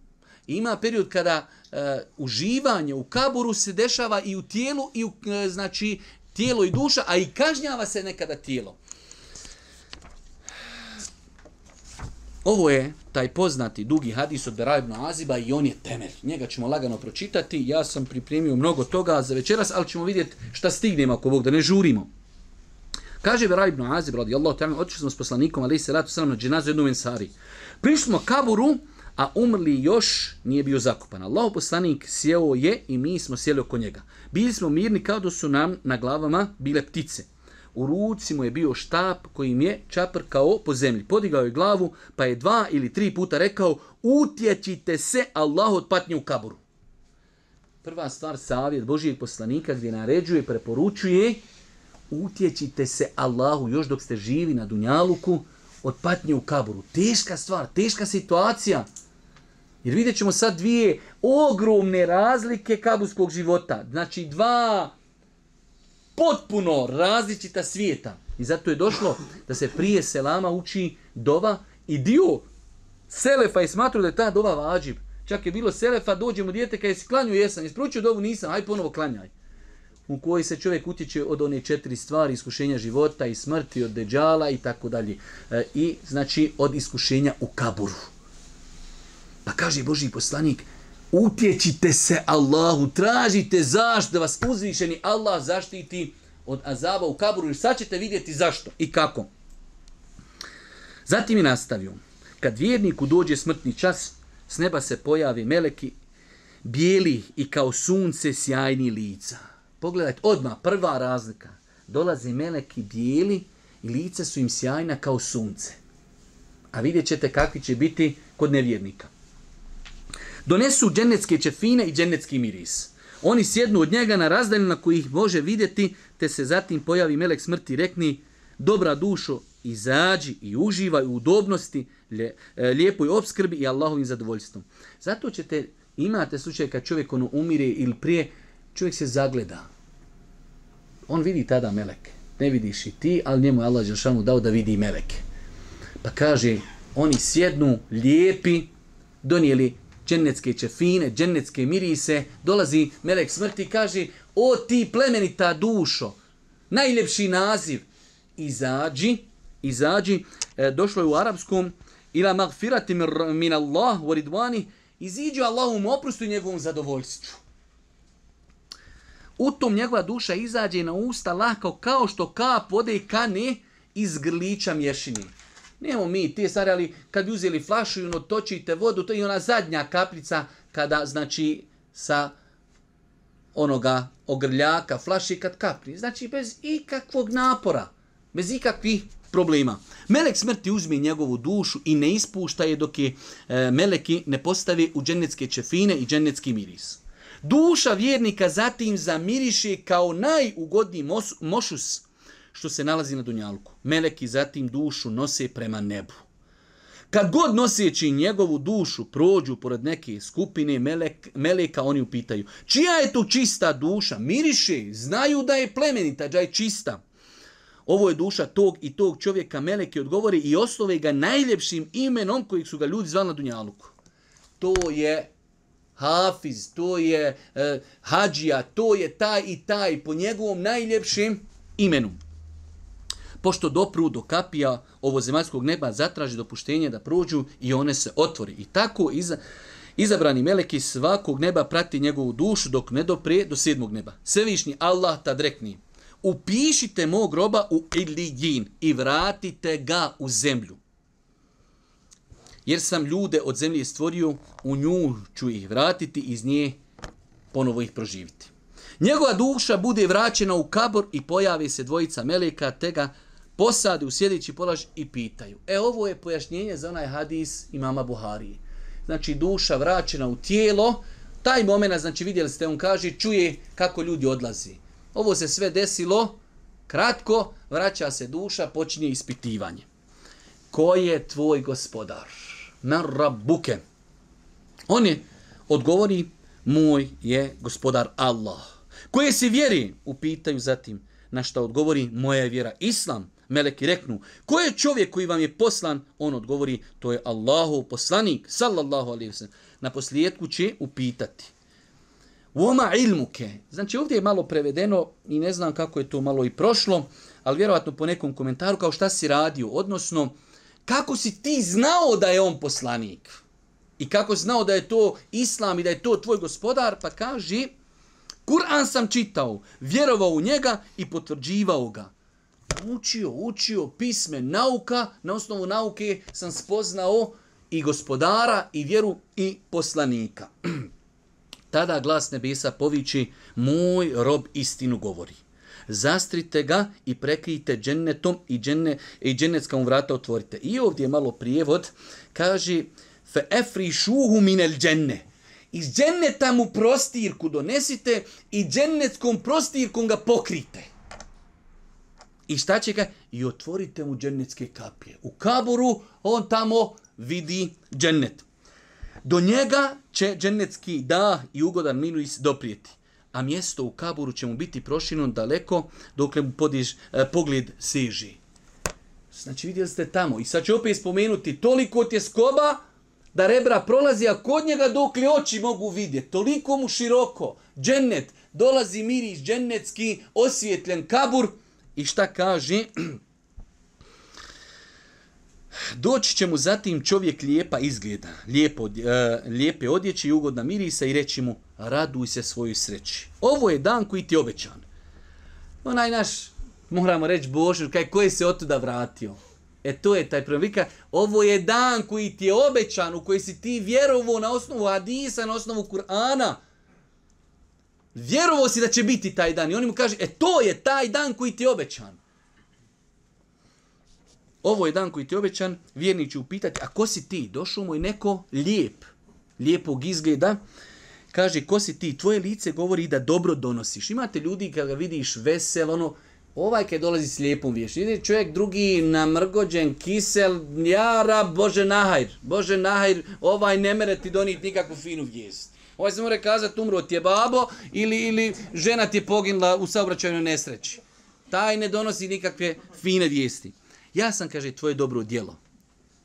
i ima period kada e, uživanje u kaburu se dešava i u tijelu i u, e, znači tijelo i duša, a i kažnjava se nekada tijelo. Ovo je taj poznati dugi hadis od Berajbno Aziba i on je temelj. Njega ćemo lagano pročitati. Ja sam pripremio mnogo toga za večeras, ali ćemo vidjeti šta stignemo ako Bog da ne žurimo. Kaže Veraj ibn Azib, radi Allah, tamo otišli smo s poslanikom, ali se ratu sram na džinazu jednu mensari. Prišli smo kaburu, a umrli još nije bio zakupan. Allah poslanik sjeo je i mi smo sjeli oko njega. Bili smo mirni kao da su nam na glavama bile ptice. U ruci mu je bio štap kojim je čaprkao po zemlji. Podigao je glavu pa je dva ili tri puta rekao utjećite se Allah od patnje u kaburu. Prva stvar, savjet Božijeg poslanika gdje naređuje, preporučuje utjećite se Allahu još dok ste živi na Dunjaluku od patnje u kaburu. Teška stvar, teška situacija. Jer vidjet ćemo sad dvije ogromne razlike kaburskog života. Znači dva potpuno različita svijeta. I zato je došlo da se prije selama uči dova i dio selefa je smatruo da je ta dova vađib. Čak je bilo selefa, dođemo djete, kada je sklanju jesam, isproću dovu nisam, aj ponovo klanjaj u kojoj se čovjek utječe od one četiri stvari, iskušenja života i smrti, od deđala i tako dalje. E, I znači od iskušenja u kaburu. Pa kaže Boži poslanik, utječite se Allahu, tražite zašto da vas uzvišeni Allah zaštiti od azaba u kaburu. Jer sad ćete vidjeti zašto i kako. Zatim je nastavio. Kad vjerniku dođe smrtni čas, s neba se pojavi meleki, bijeli i kao sunce sjajni lica. Pogledajte, odma prva razlika. Dolaze meleki bijeli i lice su im sjajna kao sunce. A vidjet ćete kakvi će biti kod nevjernika. Donesu dženecke čefine i dženecki miris. Oni sjednu od njega na razdalju na koji ih može vidjeti, te se zatim pojavi melek smrti i rekni, dobra dušo, izađi i uživaj u udobnosti, e, lijepoj obskrbi i Allahovim zadovoljstvom. Zato ćete, imate slučaj kad čovjek ono umire ili prije, čovjek se zagleda, on vidi tada meleke. Ne vidiš i ti, ali njemu je Allah Đeršanu dao da vidi meleke. Pa kaže, oni sjednu, lijepi, donijeli džennetske čefine, džennetske mirise, dolazi melek smrti i kaže, o ti plemenita dušo, najljepši naziv, izađi, izađi, e, došlo je u arapskom, ila magfirati min Allah, u ridvani, iziđu Allahom oprostu i njegovom zadovoljstvu. U tom njegova duša izađe na usta lako kao što kap vode kane iz grlića mješini. Nemo mi te stvari, ali kad bi uzeli flašu i ono točite vodu, to je ona zadnja kaplica kada, znači, sa onoga ogrljaka flaši kad kapri. Znači, bez ikakvog napora, bez ikakvih problema. Melek smrti uzme njegovu dušu i ne ispušta je dok je e, meleki ne postavi u dženecke čefine i dženecki miris. Duša vjernika zatim zamiriše kao najugodniji mošus što se nalazi na dunjalku. Meleki zatim dušu nose prema nebu. Kad god noseći njegovu dušu prođu pored neke skupine melek, meleka, oni upitaju čija je tu čista duša? Miriše, znaju da je plemenita, da je čista. Ovo je duša tog i tog čovjeka meleke odgovori i oslove ga najljepšim imenom kojeg su ga ljudi zvali na Dunjaluku. To je Hafiz, to je uh, Hadžija, to je taj i taj po njegovom najljepšim imenu. Pošto dopru do kapija ovo zemaljskog neba zatraži dopuštenje da prođu i one se otvori. I tako iza, izabrani meleki svakog neba prati njegovu dušu dok ne dopre do sedmog neba. Svevišnji Allah tad rekni, upišite mog groba u Iljin i vratite ga u zemlju jer sam ljude od zemlje stvorio, u nju ću ih vratiti iz nje ponovo ih proživiti. Njegova duša bude vraćena u kabor i pojavi se dvojica meleka, te ga posade u sjedeći polaž i pitaju. E, ovo je pojašnjenje za onaj hadis imama Buharije. Znači, duša vraćena u tijelo, taj moment, znači vidjeli ste, on kaže, čuje kako ljudi odlazi. Ovo se sve desilo, kratko, vraća se duša, počinje ispitivanje. Ko je tvoj gospodar? Man rabbuke. On je odgovori, moj je gospodar Allah. Koje si vjeri? Upitaju zatim na što odgovori moja vjera Islam. Meleki reknu, ko je čovjek koji vam je poslan? On odgovori, to je Allahov poslanik, sallallahu alaihi wa sallam. Na poslijetku će upitati. Uoma ilmuke. Znači ovdje je malo prevedeno i ne znam kako je to malo i prošlo, ali vjerovatno po nekom komentaru kao šta si radio, odnosno uh, kako si ti znao da je on poslanik? I kako si znao da je to islam i da je to tvoj gospodar? Pa kaže, Kur'an sam čitao, vjerovao u njega i potvrđivao ga. Učio, učio pisme, nauka, na osnovu nauke sam spoznao i gospodara i vjeru i poslanika. Tada glas nebesa poviči, moj rob istinu govori zastrite ga i prekrijte džennetom i, dženne, i džennetska mu vrata otvorite. I ovdje je malo prijevod, kaže, fe efri šuhu minel dženne. Iz dženneta mu prostirku donesite i džennetskom prostirkom ga pokrite. I šta će ga? I otvorite mu džennetske kapije. U kaburu on tamo vidi džennet. Do njega će džennetski da i ugodan minuis doprijeti a mjesto u kaburu će mu biti prošino daleko dokle mu podiž, e, pogled siži. Znači vidjeli ste tamo. I sad ću opet spomenuti, toliko ti je skoba da rebra prolazi, a kod njega dokle oči mogu vidjeti. Toliko mu široko. Džennet, dolazi miris džennetski, osvjetljen kabur. I šta kaže? Doći će mu zatim čovjek lijepa izgleda, lijepo, e, lijepe odjeće i ugodna mirisa i reći mu, raduj se svoju sreći. Ovo je dan koji ti je obećan. Onaj naš, moramo reći Božu, kaj ko je se od tuda vratio? E to je taj problem. Ovo je dan koji ti je obećan, u koji si ti vjerovao na osnovu Hadisa, na osnovu Kur'ana. Vjerovao si da će biti taj dan. I oni mu kaže, e to je taj dan koji ti je obećan. Ovo je dan koji ti je obećan, vjerni će upitati, a ko si ti? Došao mu je neko lijep, lijepog izgleda. Uh, kaže ko si ti, tvoje lice govori da dobro donosiš. Imate ljudi kada ga vidiš vesel, ono, ovaj kad dolazi s lijepom vješću, ide čovjek drugi namrgođen, kisel, jara, bože nahajr, bože nahajr, ovaj ne mere ti doniti nikakvu finu vijest. Ovaj se mora kazati umro ti je babo ili, ili žena ti je poginula u saobraćajnoj nesreći. Taj ne donosi nikakve fine vijesti. Ja sam, kaže, tvoje dobro djelo.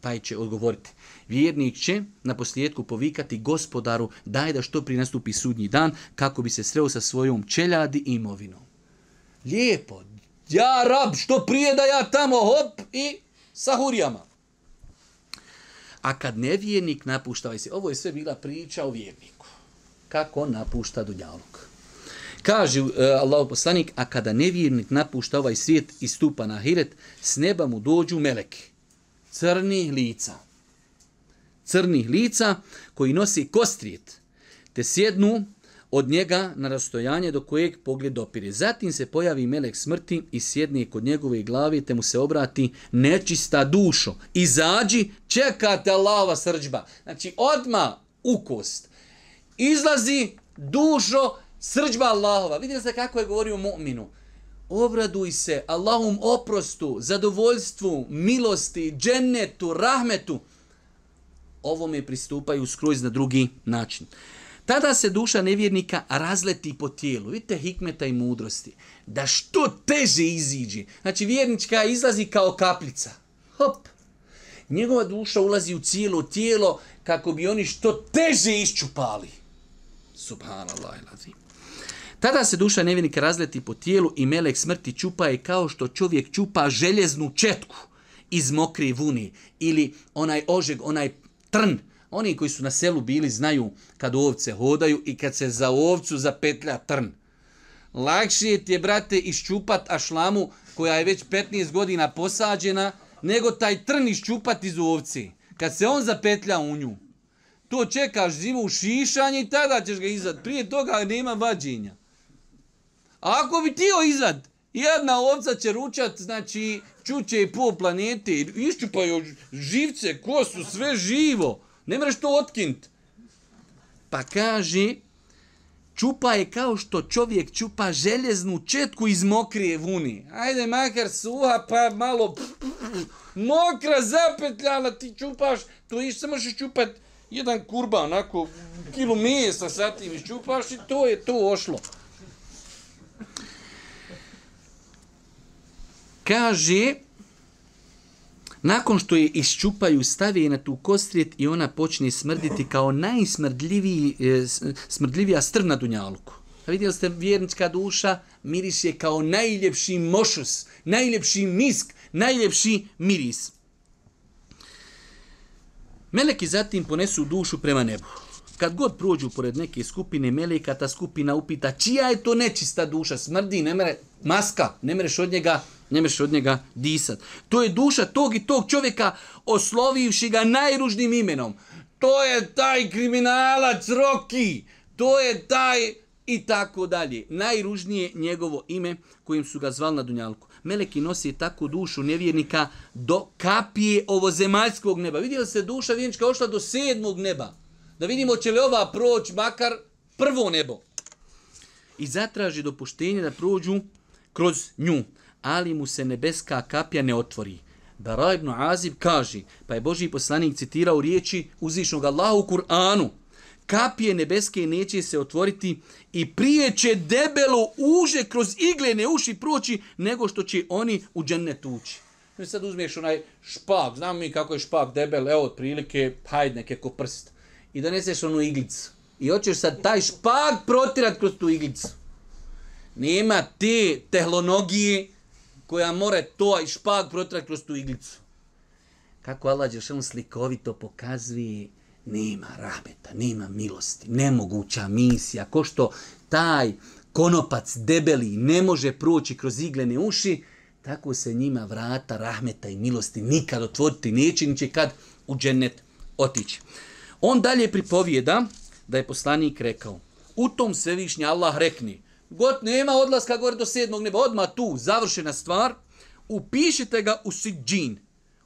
Taj će odgovoriti vjernik će na posljedku povikati gospodaru daj da što prije nastupi sudnji dan kako bi se sreo sa svojom čeljadi i imovinom. Lijepo. Ja rab, što prije da ja tamo hop i sa hurjama. A kad nevjernik napušta, ovaj se, ovo je sve bila priča o vjerniku. Kako napušta Dunjaluk. Kaže uh, Allahu poslanik, a kada nevjernik napušta ovaj svijet i stupa na hiret, s neba mu dođu meleki crnih lica crnih lica koji nosi kostrijet, te sjednu od njega na rastojanje do kojeg pogled dopire. Zatim se pojavi melek smrti i sjedne kod njegove glavi te mu se obrati nečista dušo. Izađi, čekate Allahova srđba. Znači, odma u kost. Izlazi dušo srđba Allahova. Vidjeli ste kako je govorio mu'minu? Obraduj se Allahom oprostu, zadovoljstvu, milosti, džennetu, rahmetu ovome pristupaju skroz na drugi način. Tada se duša nevjernika razleti po tijelu. Vidite hikmeta i mudrosti. Da što teže iziđe. Znači vjernička izlazi kao kapljica. Hop. Njegova duša ulazi u cijelo tijelo kako bi oni što teže iščupali. Subhanallah i ladim. Tada se duša nevjernika razleti po tijelu i melek smrti čupa je kao što čovjek čupa željeznu četku iz mokre vuni ili onaj ožeg, onaj trn. Oni koji su na selu bili znaju kad ovce hodaju i kad se za ovcu zapetlja trn. Lakše ti je, brate, iščupat ašlamu koja je već 15 godina posađena, nego taj trn iščupat iz ovci. Kad se on zapetlja u nju, to čekaš zimu u šišanje i tada ćeš ga izad. Prije toga nema vađenja. A ako bi tio izad, jedna ovca će ručat, znači, čuće i pol planete, iščupaju živce, kosu, sve živo. Ne mreš to otkint. Pa kaže, čupa je kao što čovjek čupa željeznu četku iz mokrije vuni. Ajde, makar suha, pa malo pff, pff, mokra zapetljala, ti čupaš, to iš, samo što čupat jedan kurba, onako, kilo mesa sa tim iščupaš i to je to ošlo. kaže nakon što je isčupaju stavi na tu kostrijet i ona počne smrditi kao najsmrdljiviji e, smrdljivija strv na dunjalku. A vidjeli ste vjernička duša miris je kao najljepši mošus, najljepši misk, najljepši miris. Meleki zatim ponesu dušu prema nebu. Kad god prođu pored neke skupine meleka, ta skupina upita čija je to nečista duša, smrdi, ne mere, maska, ne mereš od njega ne možeš od njega disat. To je duša tog i tog čovjeka oslovivši ga najružnim imenom. To je taj kriminalac Roki, to je taj i tako dalje. Najružnije njegovo ime kojim su ga zvali na Dunjalku. Meleki nosi takvu dušu nevjernika do kapije ovozemaljskog neba. Vidjeli se duša vjernička ošla do sedmog neba. Da vidimo će li ova proć makar prvo nebo. I zatraži dopuštenje da prođu kroz nju ali mu se nebeska kapja ne otvori. Bara ibn Azib kaže, pa je Boži poslanik citirao riječi uzvišnog Allaha u Kur'anu, kapije nebeske neće se otvoriti i prije će debelo uže kroz iglene uši proći nego što će oni u džennet ući. Mi sad uzmeš onaj špak, znamo mi kako je špak debel, evo otprilike, hajde neke ko prst. I doneseš onu iglicu. I hoćeš sad taj špak protirat kroz tu iglicu. Nema te tehlonogije, koja more to i špag protrati kroz tu iglicu. Kako Allah Đeršanu slikovito pokazuje, nema rabeta, nema milosti, nemoguća misija, ko što taj konopac debeli ne može proći kroz iglene uši, tako se njima vrata rahmeta i milosti nikad otvoriti neće, niće kad u džennet otići. On dalje pripovijeda da je poslanik rekao, u tom svevišnji Allah rekni, god nema odlaska gore do sedmog neba, odma tu, završena stvar, upišite ga u siđin,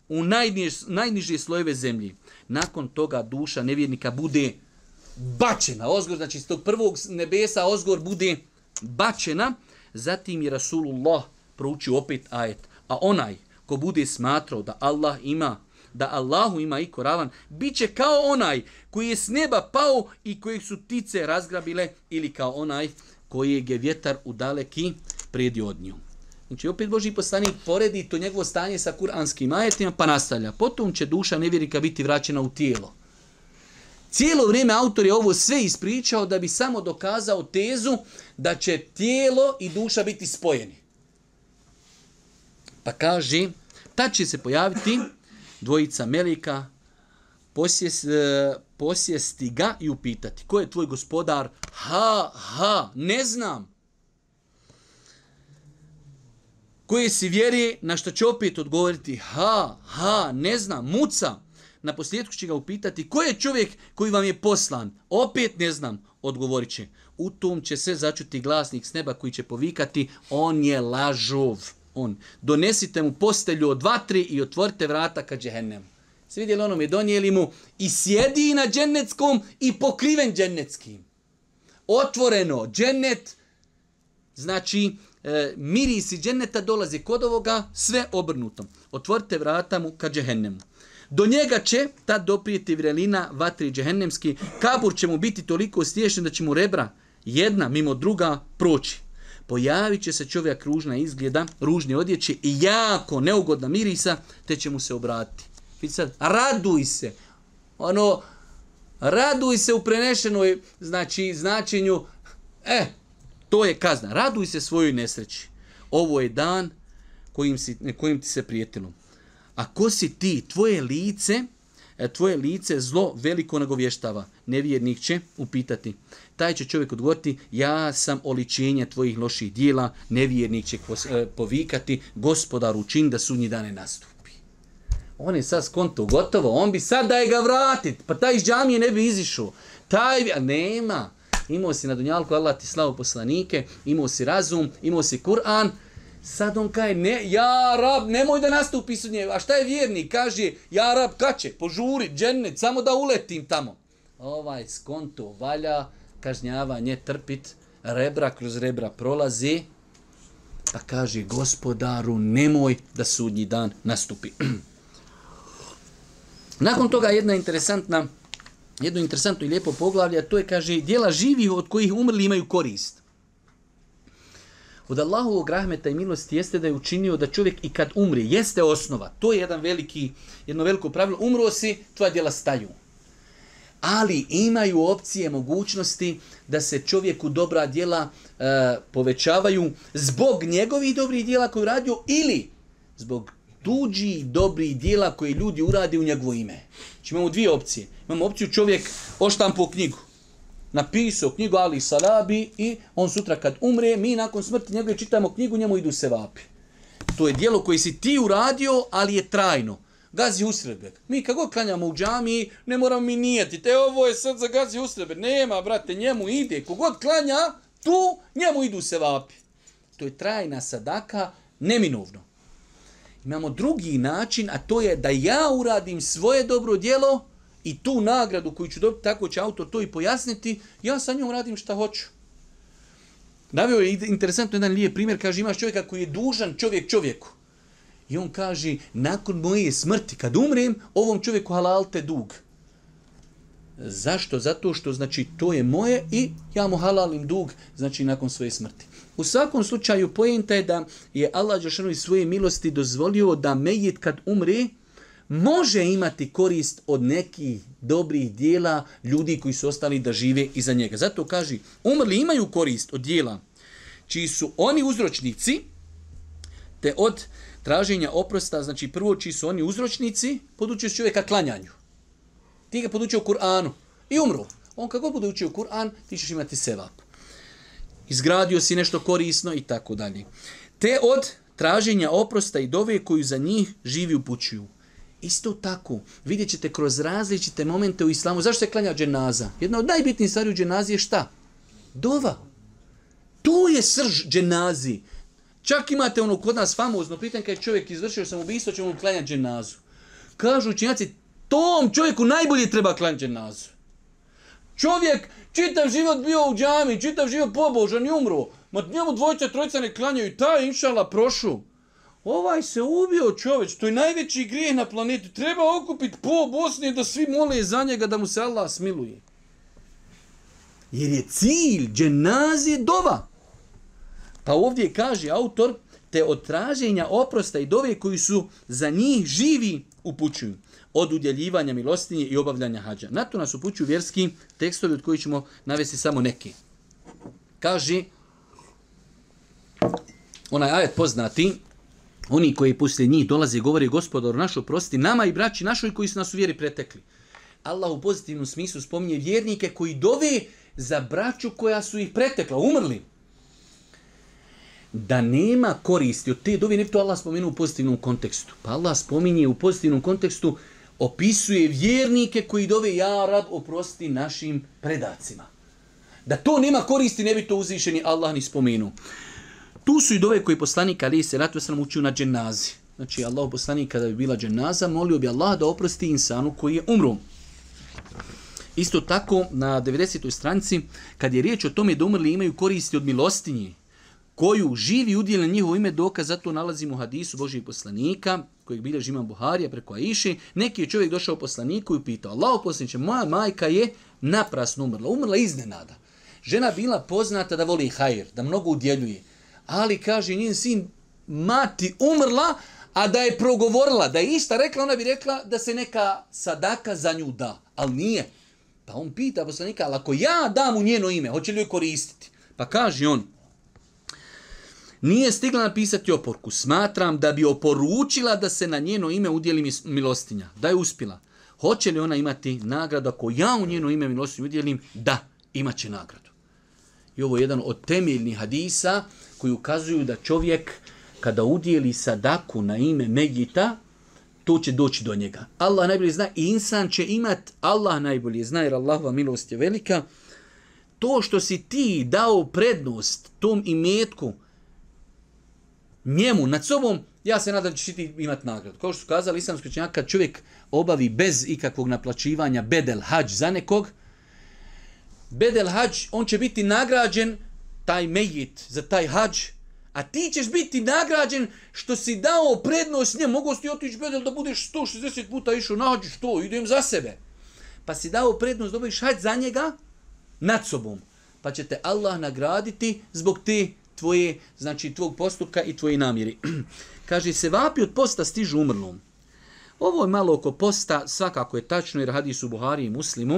u najniž, najniže slojeve zemlji. Nakon toga duša nevjernika bude bačena, ozgor, znači iz tog prvog nebesa ozgor bude bačena, zatim je Rasulullah proučio opet ajet, a onaj ko bude smatrao da Allah ima da Allahu ima i koravan, bit će kao onaj koji je s neba pao i kojeg su tice razgrabile ili kao onaj kojeg je vjetar u daleki predi od nju. Znači, opet Boži poslanik poredi to njegovo stanje sa kuranskim ajetima, pa nastavlja. Potom će duša nevjerika biti vraćena u tijelo. Cijelo vrijeme autor je ovo sve ispričao da bi samo dokazao tezu da će tijelo i duša biti spojeni. Pa kaže, ta će se pojaviti dvojica Melika, eh, posjesti ga i upitati ko je tvoj gospodar ha, ha, ne znam. Koje si vjeri, na što će opet odgovoriti, ha, ha, ne znam, muca. Na posljedku će ga upitati, ko je čovjek koji vam je poslan? Opet ne znam, odgovorit će. U tom će se začuti glasnik s neba koji će povikati, on je lažov. On. Donesite mu postelju od vatri i otvorite vrata ka džehennemu. Svi vidjeli ono mi donijeli mu i sjedi na džennetskom i pokriven džennetskim otvoreno, džennet, znači e, mirisi dženneta dolaze kod ovoga, sve obrnuto. Otvorite vrata mu ka džehennemu. Do njega će ta doprijeti vrelina vatri džehennemski. Kabur će mu biti toliko stješen da će mu rebra jedna mimo druga proći. Pojavit će se čovjek ružna izgleda, ružne odjeće i jako neugodna mirisa, te će mu se obratiti. Vidite sad, raduj se. Ono, raduj se u prenešenoj znači, značenju, e, eh, to je kazna. Raduj se svojoj nesreći. Ovo je dan kojim, si, kojim ti se prijetilo. A ko si ti? Tvoje lice, e, tvoje lice zlo veliko nagovještava. Nevjernik će upitati. Taj će čovjek odgovoriti, ja sam oličenje tvojih loših dijela. Nevjernik će e, povikati, gospodar učin da sudnji dane nastupi. On je sad skonto gotovo, on bi sad da je ga vratit, pa taj iz džamije ne bi izišao. Taj bi, a nema. Imao si na dunjalku Allah ti slavu poslanike, imao si razum, imao si Kur'an. Sad on kaže, ne, ja rab, nemoj da nastupi sudnje. A šta je vjernik? Kaže, ja rab, kaće, požuri, džennet, samo da uletim tamo. Ovaj skonto valja, kažnjavanje trpit, rebra kroz rebra prolazi, pa kaže, gospodaru, nemoj da sudnji dan nastupi. Nakon toga jedna interesantna, jedno interesantno i lijepo poglavlje, to je, kaže, dijela živih od kojih umrli imaju korist. Od Allahovog rahmeta i milosti jeste da je učinio da čovjek i kad umri, jeste osnova, to je jedan veliki, jedno veliko pravilo, umro si, tvoja djela staju. Ali imaju opcije, mogućnosti da se čovjeku dobra djela e, povećavaju zbog njegovih dobrih djela koju radio ili zbog tuđi dobri dijela koje ljudi urade u njegovo ime. Znači imamo dvije opcije. Imamo opciju čovjek oštampu u knjigu. Napisao knjigu Ali Salabi i on sutra kad umre, mi nakon smrti njegove čitamo knjigu, njemu idu se vapi. To je dijelo koje si ti uradio, ali je trajno. Gazi usredbek. Mi kako klanjamo u džami, ne moramo mi nijeti. Te ovo je sad za gazi usredbek. Nema, brate, njemu ide. Kogod klanja, tu njemu idu se vapi. To je trajna sadaka, neminovno imamo drugi način, a to je da ja uradim svoje dobro djelo i tu nagradu koju ću dobiti, tako će autor to i pojasniti, ja sa njom radim šta hoću. Navio je interesantno jedan lijep primjer, kaže imaš čovjeka koji je dužan čovjek čovjeku. I on kaže, nakon moje smrti, kad umrem, ovom čovjeku halal te dug. Zašto? Zato što znači to je moje i ja mu halalim dug, znači nakon svoje smrti. U svakom slučaju pojenta je da je Allah Đošanu iz svoje milosti dozvolio da Mejit kad umri može imati korist od nekih dobrih dijela ljudi koji su ostali da žive iza njega. Zato kaže, umrli imaju korist od dijela čiji su oni uzročnici, te od traženja oprosta, znači prvo čiji su oni uzročnici, podučio su čovjeka klanjanju. Ti ga podučio u Kur'anu i umro. On kako bude učio Kur'an, ti ćeš imati sevap izgradio si nešto korisno i tako dalje. Te od traženja oprosta i dove koju za njih živi upućuju. Isto tako, vidjet ćete kroz različite momente u islamu. Zašto se klanja dženaza? Jedna od najbitnijih stvari u dženazi je šta? Dova. To je srž dženazi. Čak imate ono kod nas famozno pitanje kada je čovjek izvršio sam ubisto, će mu klanjati dženazu. Kažu učinjaci, tom čovjeku najbolje treba klanjati dženazu. Čovjek čitav život bio u džami, čitav život pobožan i umro. Ma njemu dvojca, trojca ne klanjaju, ta inšala prošu. Ovaj se ubio čoveč, to je najveći grijeh na planeti. Treba okupiti po Bosni da svi mole za njega da mu se Allah smiluje. Jer je cilj dženazi dova. Pa ovdje kaže autor, te od traženja oprosta i dove koji su za njih živi upućuju od udjeljivanja milostinje i obavljanja hađa. Na to nas upućuju vjerski tekstovi od kojih ćemo navesti samo neki. Kaže, onaj ajet poznati, oni koji poslije njih dolaze i govore gospodaru našo prosti, nama i braći našoj koji su nas u vjeri pretekli. Allah u pozitivnom smislu spominje vjernike koji dove za braću koja su ih pretekla, umrli. Da nema koristi od te dove, ne to Allah spomenu u pozitivnom kontekstu. Pa Allah spominje u pozitivnom kontekstu uh, opisuje vjernike koji dove ja rab oprosti našim predacima. Da to nema koristi, ne bi to uzvišeni Allah ni spomenuo. Tu su i dove koji poslanik Ali se ratu sam učio na dženazi. Znači, Allah poslanik kada bi bila dženaza, molio bi Allah da oprosti insanu koji je umro. Isto tako, na 90. stranici, kad je riječ o tome da umrli imaju koristi od milostinje, koju živi udjel na njihovo ime dokaz, zato nalazimo u hadisu Božijeg poslanika, kojeg bilježi imam Buharija preko Aiši, neki je čovjek došao poslaniku i pitao, Allaho poslaniće, moja majka je naprasno umrla, umrla iznenada. Žena bila poznata da voli hajr, da mnogo udjeljuje, ali kaže njen sin, mati umrla, a da je progovorila, da je ista rekla, ona bi rekla da se neka sadaka za nju da, ali nije. Pa on pita poslanika, ali ako ja dam u njeno ime, hoće li joj koristiti? Pa kaže on, nije stigla napisati oporku. Smatram da bi oporučila da se na njeno ime udjeli milostinja. Da je uspjela. Hoće li ona imati nagradu ako ja u njeno ime milostinju udjelim? Da, imat će nagradu. I ovo je jedan od temeljnih hadisa koji ukazuju da čovjek kada udjeli sadaku na ime Megita, to će doći do njega. Allah najbolje zna i insan će imat, Allah najbolje zna jer Allahova milost je velika, to što si ti dao prednost tom imetku, njemu, nad sobom, ja se nadam da ćeš ti imat nagradu. Kao što su kazali islamski učenjak, kad čovjek obavi bez ikakvog naplaćivanja bedel hađ za nekog, bedel hađ, on će biti nagrađen taj mejit za taj hađ, a ti ćeš biti nagrađen što si dao prednost njemu. Mogu si ti otići bedel da budeš 160 puta išao na hađ, što, idem za sebe. Pa si dao prednost da obaviš hađ za njega nad sobom. Pa će te Allah nagraditi zbog ti te tvoje, znači tvog postupka i tvoje namjeri. Kaže se vapi od posta stižu umrlom. Ovo je malo oko posta, svakako je tačno jer hadis u Buhari i Muslimu,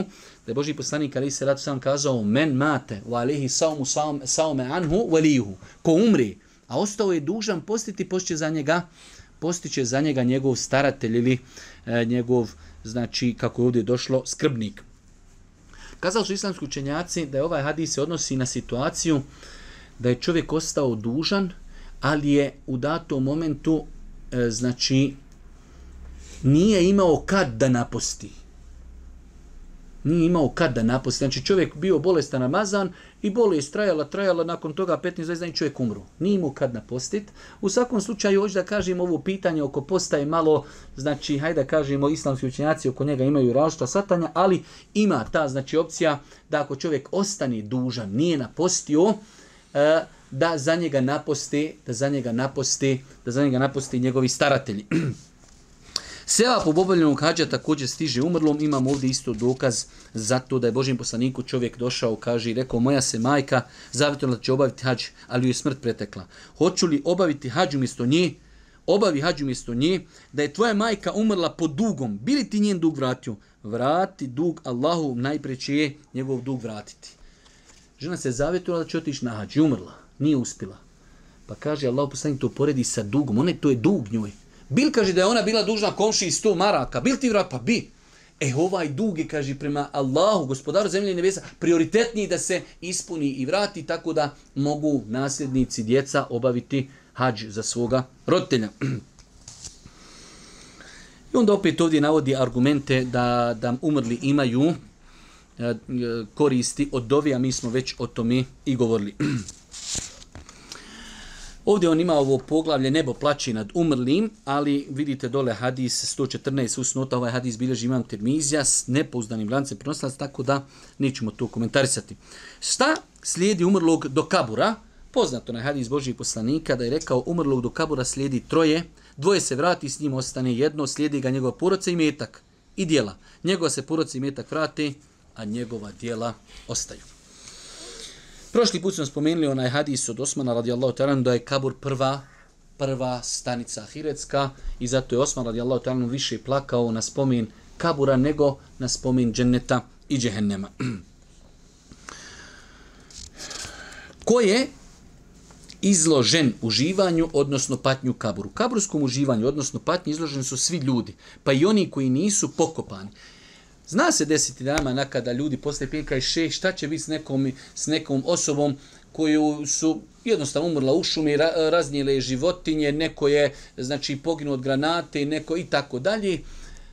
da je Boži poslanik Ali se rad sam kazao men mate u alihi saumu saum, saume anhu u alihu, ko umri, a ostao je dužan postiti postiće za njega, postiće za njega njegov staratelj ili e, njegov, znači, kako je ovdje došlo, skrbnik. Kazali su islamski učenjaci da je ovaj hadis se odnosi na situaciju da je čovjek ostao dužan, ali je u datom momentu, e, znači, nije imao kad da naposti. Nije imao kad da naposti. Znači, čovjek bio bolestan namazan i bolest trajala, trajala, nakon toga 15 zvezda i čovjek umru. Nije imao kad napostit. U svakom slučaju, hoću da kažem ovo pitanje oko postaje malo, znači, hajde da kažemo, islamski učenjaci oko njega imaju različita satanja, ali ima ta, znači, opcija da ako čovjek ostane dužan, nije napostio, postio, E, da za njega naposti, da za njega naposti, da za njega naposti njegovi staratelji. Sela po bobavljenom hađa također stiže umrlom, imam ovdje isto dokaz za to da je Božim poslaniku čovjek došao, kaže i rekao, moja se majka zavetila da će obaviti hađ, ali ju je smrt pretekla. Hoću li obaviti hađ umjesto nje, obavi hađ umjesto nje, da je tvoja majka umrla pod dugom, bili ti njen dug vratio, vrati dug Allahu, najpreće je njegov dug vratiti. Žena se zavjetovala da će otići na hađ i umrla. Nije uspila. Pa kaže, Allah poslanik to poredi sa dugom. Ona je, to je dug njoj. Bil kaže da je ona bila dužna komši iz 100 maraka. Bil ti vrat? Pa bi. E, ovaj dug je, kaže, prema Allahu, gospodaru zemlje i nebesa, prioritetniji da se ispuni i vrati tako da mogu nasljednici djeca obaviti hađ za svoga roditelja. I onda opet ovdje navodi argumente da, da umrli imaju E, koristi od dovi, a mi smo već o tome i govorili. Ovdje on ima ovo poglavlje nebo plaći nad umrlim, ali vidite dole hadis 114 usnota, ovaj hadis bilježi imam termizija s nepouzdanim lancem prenosila, tako da nećemo to komentarisati. Šta slijedi umrlog do kabura? Poznato na hadis Božih poslanika da je rekao umrlog do kabura slijedi troje, dvoje se vrati s njim ostane jedno, slijedi ga njegova poroca i metak i dijela. Njegova se poroca i metak vrati, a njegova dijela ostaju. Prošli put smo spomenuli onaj hadis od Osmana radijallahu ta'ala da je kabur prva prva stanica Hiretska i zato je Osman radijallahu ta'ala više plakao na spomen kabura nego na spomen dženneta i džehennema. Ko je izložen uživanju, odnosno patnju kaburu. Kaburskom uživanju, odnosno patnji, izloženi su svi ljudi, pa i oni koji nisu pokopani. Zna se desiti dama nakada ljudi posle pijenka i šeh, šta će biti s nekom, s nekom osobom koju su jednostavno umrla u šumi, raznijele je životinje, neko je znači, poginuo od granate, neko i tako dalje.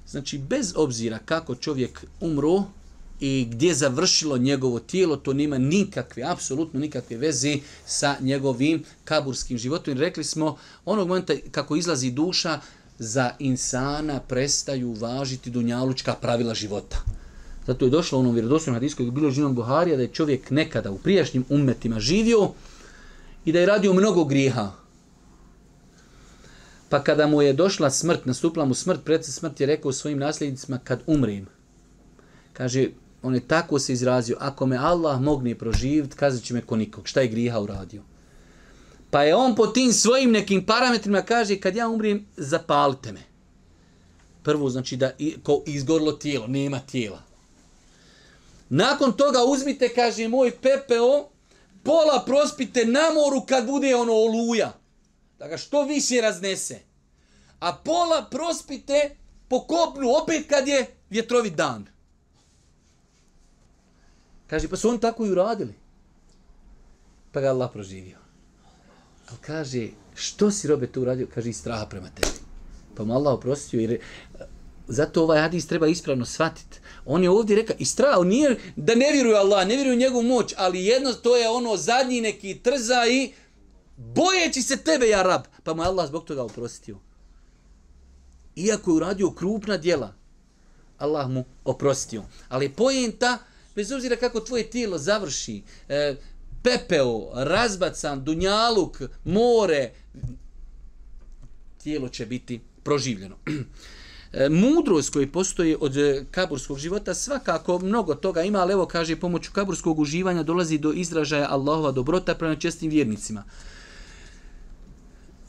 Znači, bez obzira kako čovjek umro i gdje je završilo njegovo tijelo, to nema nikakve, apsolutno nikakve veze sa njegovim kaburskim životom. Rekli smo, onog momenta kako izlazi duša, za insana prestaju važiti dunjalučka pravila života. Zato je došlo u onom vjerodostojnom hadisku koji je bilo živom Buharija da je čovjek nekada u prijašnjim umetima živio i da je radio mnogo grijeha. Pa kada mu je došla smrt, nastupila mu smrt, predsa smrt je rekao svojim nasljednicima kad umrim. Kaže, on je tako se izrazio, ako me Allah mogne proživiti, kazat će me ko nikog. Šta je griha uradio? Pa je on po tim svojim nekim parametrima kaže kad ja umrem zapalite me. Prvo znači da ko izgorlo tijelo, nema tijela. Nakon toga uzmite, kaže moj pepeo, pola prospite na moru kad bude ono oluja. Da ga što više raznese. A pola prospite po kopnu opet kad je vjetrovi dan. Kaže, pa su oni tako i uradili. Pa ga Allah proživio. Ali kaže, što si robe to uradio? Kaže, i straha prema tebi. Pa mu Allah oprostio, jer zato ovaj hadis treba ispravno shvatiti. On je ovdje rekao, i straha, on nije da ne vjeruje Allah, ne vjeruje njegovu moć, ali jedno to je ono zadnji neki trza i bojeći se tebe, ja rab. Pa mu je Allah zbog toga oprostio. Iako je uradio krupna djela, Allah mu oprostio. Ali pojenta, bez obzira kako tvoje tijelo završi, e, pepeo, razbacan, dunjaluk, more, tijelo će biti proživljeno. E, mudrost koji postoji od e, kaburskog života svakako mnogo toga ima, ali evo kaže pomoću kaburskog uživanja dolazi do izražaja Allahova dobrota prema čestim vjernicima.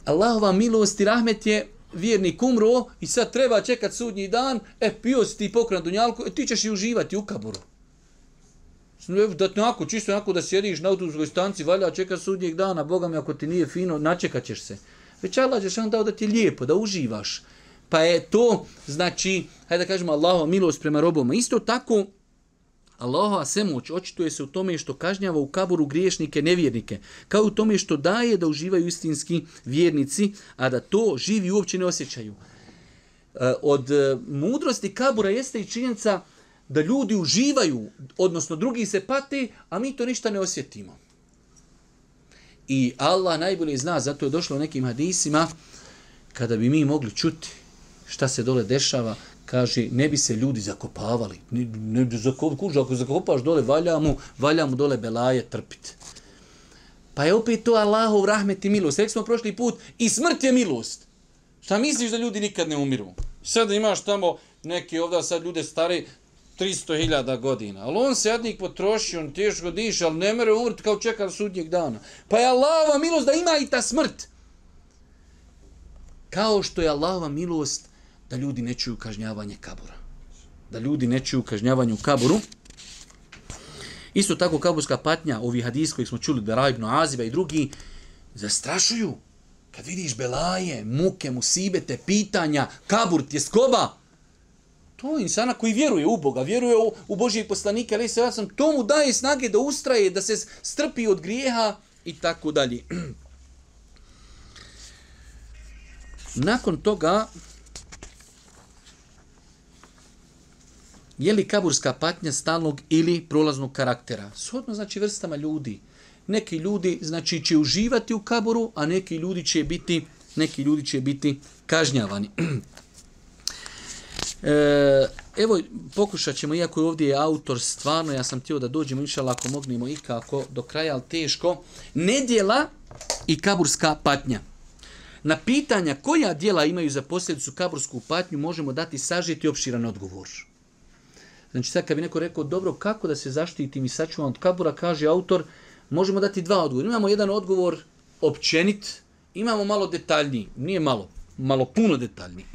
Allahova milost i rahmet je vjernik umro i sad treba čekat sudnji dan, e pio si ti pokran dunjalku, e, ti ćeš i uživati u kaburu da te onako, čisto onako da sjediš na autobuskoj stanci, valja, čeka sudnjeg dana, Boga mi, ako ti nije fino, načekat ćeš se. Već Allah ćeš vam dao da ti je lijepo, da uživaš. Pa je to, znači, hajde da kažemo, Allahova milost prema robom. Isto tako, Allahova svemoć očituje se u tome što kažnjava u kaburu griješnike nevjernike, kao u tome što daje da uživaju istinski vjernici, a da to živi uopće ne osjećaju. E, od e, mudrosti kabura jeste i činjenica, da ljudi uživaju, odnosno drugi se pate, a mi to ništa ne osjetimo. I Allah najbolje zna, zato je došlo u nekim hadisima, kada bi mi mogli čuti šta se dole dešava, kaže, ne bi se ljudi zakopavali. Ne, ne bi zakop, kuža, ako zakopaš dole, valja mu, valja mu dole belaje trpiti. Pa je opet to Allahov rahmet i milost. Rekli smo prošli put, i smrt je milost. Šta misliš da ljudi nikad ne umiru? Sada imaš tamo neke ovda sad ljude stare, 300.000 godina. Ali on se jednik potrošio, on teško diše, ali ne mere umrti kao čekar sudnjeg dana. Pa je Allahova milost da ima i ta smrt. Kao što je Allahova milost da ljudi ne čuju kažnjavanje kabura. Da ljudi ne čuju kažnjavanje u kaburu. Isto tako kaburska patnja, ovi hadis koji smo čuli, da Rajbno Aziba i drugi, zastrašuju. Kad vidiš belaje, muke, musibete, pitanja, kabur, tjeskoba, skoba, to insana koji vjeruje u Boga, vjeruje u, u Božijeg poslanika, ali se ja sam, to mu daje snage da ustraje, da se strpi od grijeha i tako dalje. Nakon toga, je li kaburska patnja stalnog ili prolaznog karaktera? Shodno znači vrstama ljudi. Neki ljudi znači će uživati u kaburu, a neki ljudi će biti neki ljudi će biti kažnjavani. E, evo, pokušat ćemo, iako je ovdje autor stvarno, ja sam htio da dođemo, inšala, ako mognemo ikako do kraja, ali teško. Nedjela i kaburska patnja. Na pitanja koja dijela imaju za posljedicu kaburskog patnju možemo dati sažiti opširan odgovor. Znači sad kad bi neko rekao dobro kako da se zaštitim i sačuvam od kabura, kaže autor, možemo dati dva odgovora. Imamo jedan odgovor općenit, imamo malo detaljniji, nije malo, malo puno detaljniji.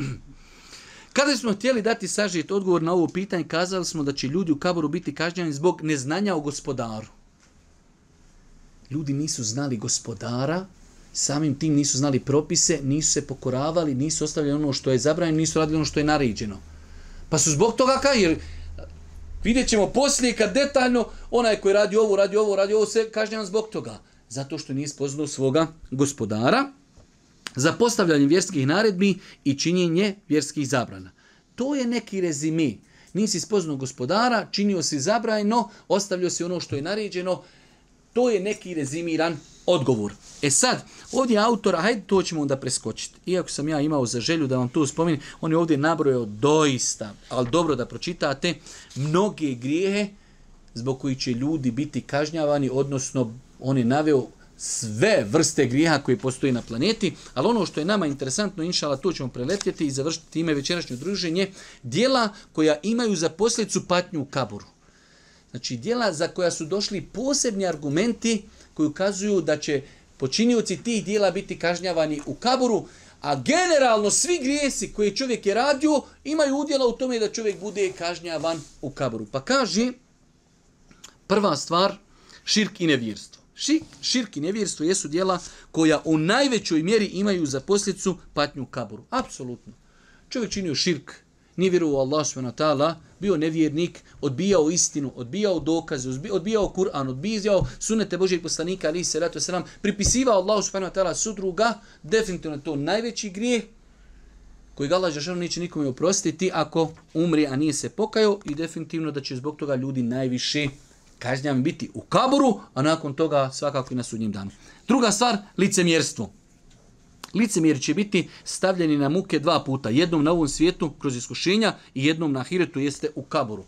Kada smo htjeli dati sažet odgovor na ovo pitanje, kazali smo da će ljudi u kaboru biti kažnjani zbog neznanja o gospodaru. Ljudi nisu znali gospodara, samim tim nisu znali propise, nisu se pokoravali, nisu ostavljali ono što je zabranjeno, nisu radili ono što je naređeno. Pa su zbog toga kaj, jer vidjet ćemo poslije kad detaljno onaj koji radi ovo, radi ovo, radi ovo, se kažnjavan zbog toga. Zato što nije spoznao svoga gospodara za postavljanje vjerskih naredbi i činjenje vjerskih zabrana. To je neki rezimi. Nisi spoznao gospodara, činio si zabrajno, ostavljao si ono što je naređeno. To je neki rezimiran odgovor. E sad, ovdje je autor, hajde to ćemo onda preskočiti. Iako sam ja imao za želju da vam to spominim, on je ovdje nabrojao doista, ali dobro da pročitate, mnoge grijehe zbog koji će ljudi biti kažnjavani, odnosno on je naveo sve vrste grijeha koji postoji na planeti, ali ono što je nama interesantno, inšala, to ćemo preletjeti i završiti time večerašnje druženje, dijela koja imaju za posljedicu patnju u kaburu. Znači, dijela za koja su došli posebni argumenti koji ukazuju da će počinjuci tih dijela biti kažnjavani u kaburu, a generalno svi grijesi koje čovjek je radio imaju udjela u tome da čovjek bude kažnjavan u kaburu. Pa kaže, prva stvar, širk i nevjerstvo širk i nevjerstvo jesu dijela koja u najvećoj mjeri imaju za posljedicu patnju kaburu. Apsolutno. Čovjek činio širk, nije vjeruo u Allah s.w.t., bio nevjernik, odbijao istinu, odbijao dokaze, odbijao Kur'an, odbijao sunete Božeg poslanika, ali se ratu sram, pripisivao Allah s.w.t. sudruga, definitivno je to najveći grijeh, koji ga Allah Žešano neće nikome oprostiti ako umri, a nije se pokajao i definitivno da će zbog toga ljudi najviše kažnjam biti u kaburu, a nakon toga svakako i na sudnjim danu. Druga stvar, licemjerstvo. Licemjer će biti stavljeni na muke dva puta, jednom na ovom svijetu kroz iskušenja i jednom na hiretu jeste u kaburu.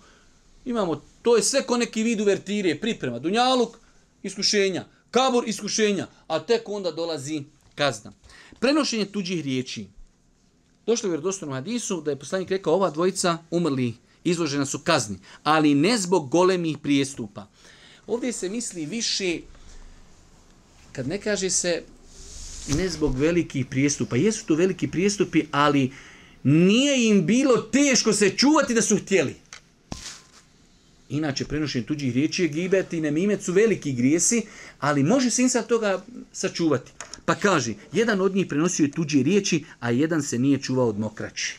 Imamo, to je sve ko neki vid uvertirije, priprema, dunjaluk, iskušenja, kabur, iskušenja, a tek onda dolazi kazna. Prenošenje tuđih riječi. Došlo je u vjerodostojnom hadisu da je poslanik rekao ova dvojica umrli izložena su kazni, ali ne zbog golemih prijestupa. Ovdje se misli više, kad ne kaže se, ne zbog velikih prijestupa. Jesu to veliki prijestupi, ali nije im bilo teško se čuvati da su htjeli. Inače, prenošenje tuđih riječi je gibet i nemimet su veliki grijesi, ali može se insa toga sačuvati. Pa kaže, jedan od njih prenosio je tuđe riječi, a jedan se nije čuvao od mokraće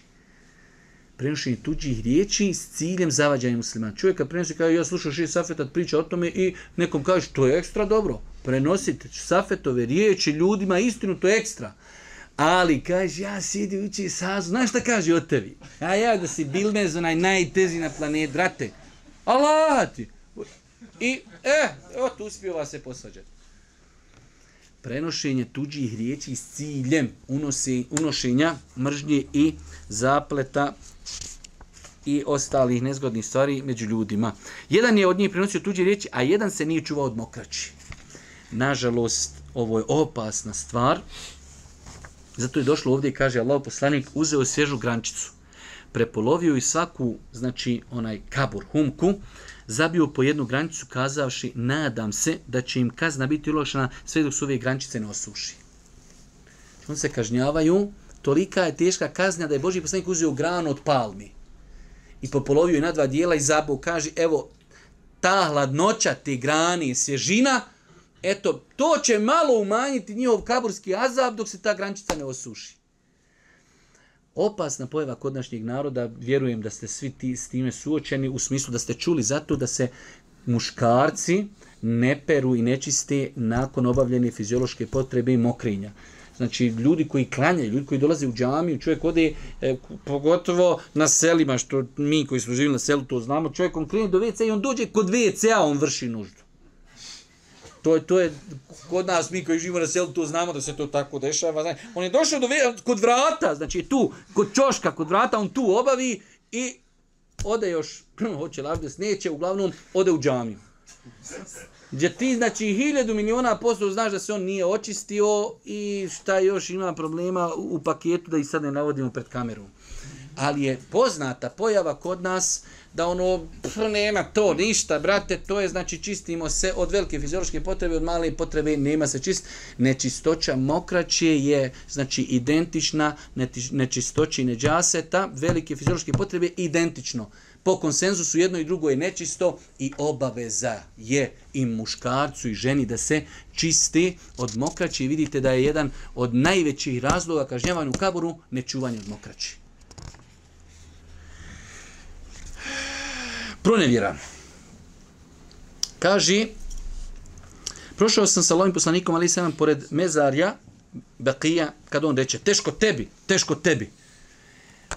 prenošenje tuđih riječi s ciljem zavađanja muslimana. Čovjek kad prenosi, kaže, ja slušao šir Safeta, priča o tome i nekom kaže, to je ekstra dobro. Prenosite Safetove riječi ljudima, istinu, to je ekstra. Ali, kaže, ja sjedi uči sazu, znaš šta kaže o tebi? A ja da si bilmez onaj najtezi na planet, drate. Allah ti! I, e, eh, evo tu uspjela se posvađati prenošenje tuđih riječi s ciljem unosi, unošenja mržnje i zapleta i ostalih nezgodnih stvari među ljudima. Jedan je od njih prenosio tuđe riječi, a jedan se nije čuvao od mokraći. Nažalost, ovo je opasna stvar. Zato je došlo ovdje i kaže Allah poslanik, uzeo svježu grančicu. Prepolovio i svaku, znači, onaj kabur, humku, zabio po jednu grančicu kazavši, nadam se da će im kazna biti ulošena sve dok su ove grančice ne osuši. On se kažnjavaju, tolika je teška kazna da je Boži poslanik uzeo granu od palmi i popolovio je na dva dijela i zabao. Kaže, evo, ta hladnoća te grani je svježina, eto, to će malo umanjiti njihov kaburski azab dok se ta grančica ne osuši. Opasna pojava kod našnjeg naroda, vjerujem da ste svi ti s time suočeni, u smislu da ste čuli zato da se muškarci ne peru i ne čiste nakon obavljene fiziološke potrebe i mokrinja. Uh, Znači, ljudi koji klanjaju, ljudi koji dolaze u džamiju, čovjek ode, e, pogotovo na selima, što mi koji smo živili na selu to znamo, čovjek on krene do WC i on dođe kod WC, a on vrši nuždu. To je, to je, kod nas, mi koji živimo na selu, to znamo da se to tako dešava. Znači, on je došao do, kod vrata, znači tu, kod čoška, kod vrata, on tu obavi i ode još, hoće lavdes, neće, uglavnom, ode u džamiju gdje ti znači hiljadu miliona posto znaš da se on nije očistio i šta još ima problema u, u paketu da ih sad ne navodimo pred kamerom. Ali je poznata pojava kod nas da ono, pff, nema to ništa, brate, to je znači čistimo se od velike fiziološke potrebe, od male potrebe nema se čist. Nečistoća mokraće je znači identična nečistoći neđaseta, velike fiziološke potrebe identično po konsenzusu jedno i drugo je nečisto i obaveza je i muškarcu i ženi da se čisti od mokraći. Vidite da je jedan od najvećih razloga kažnjavanja u kaboru nečuvanje od mokraći. Pronevjera. Kaži, prošao sam sa lovim poslanikom, ali sam pored mezarja, Bekija, kad on reče, teško tebi, teško tebi,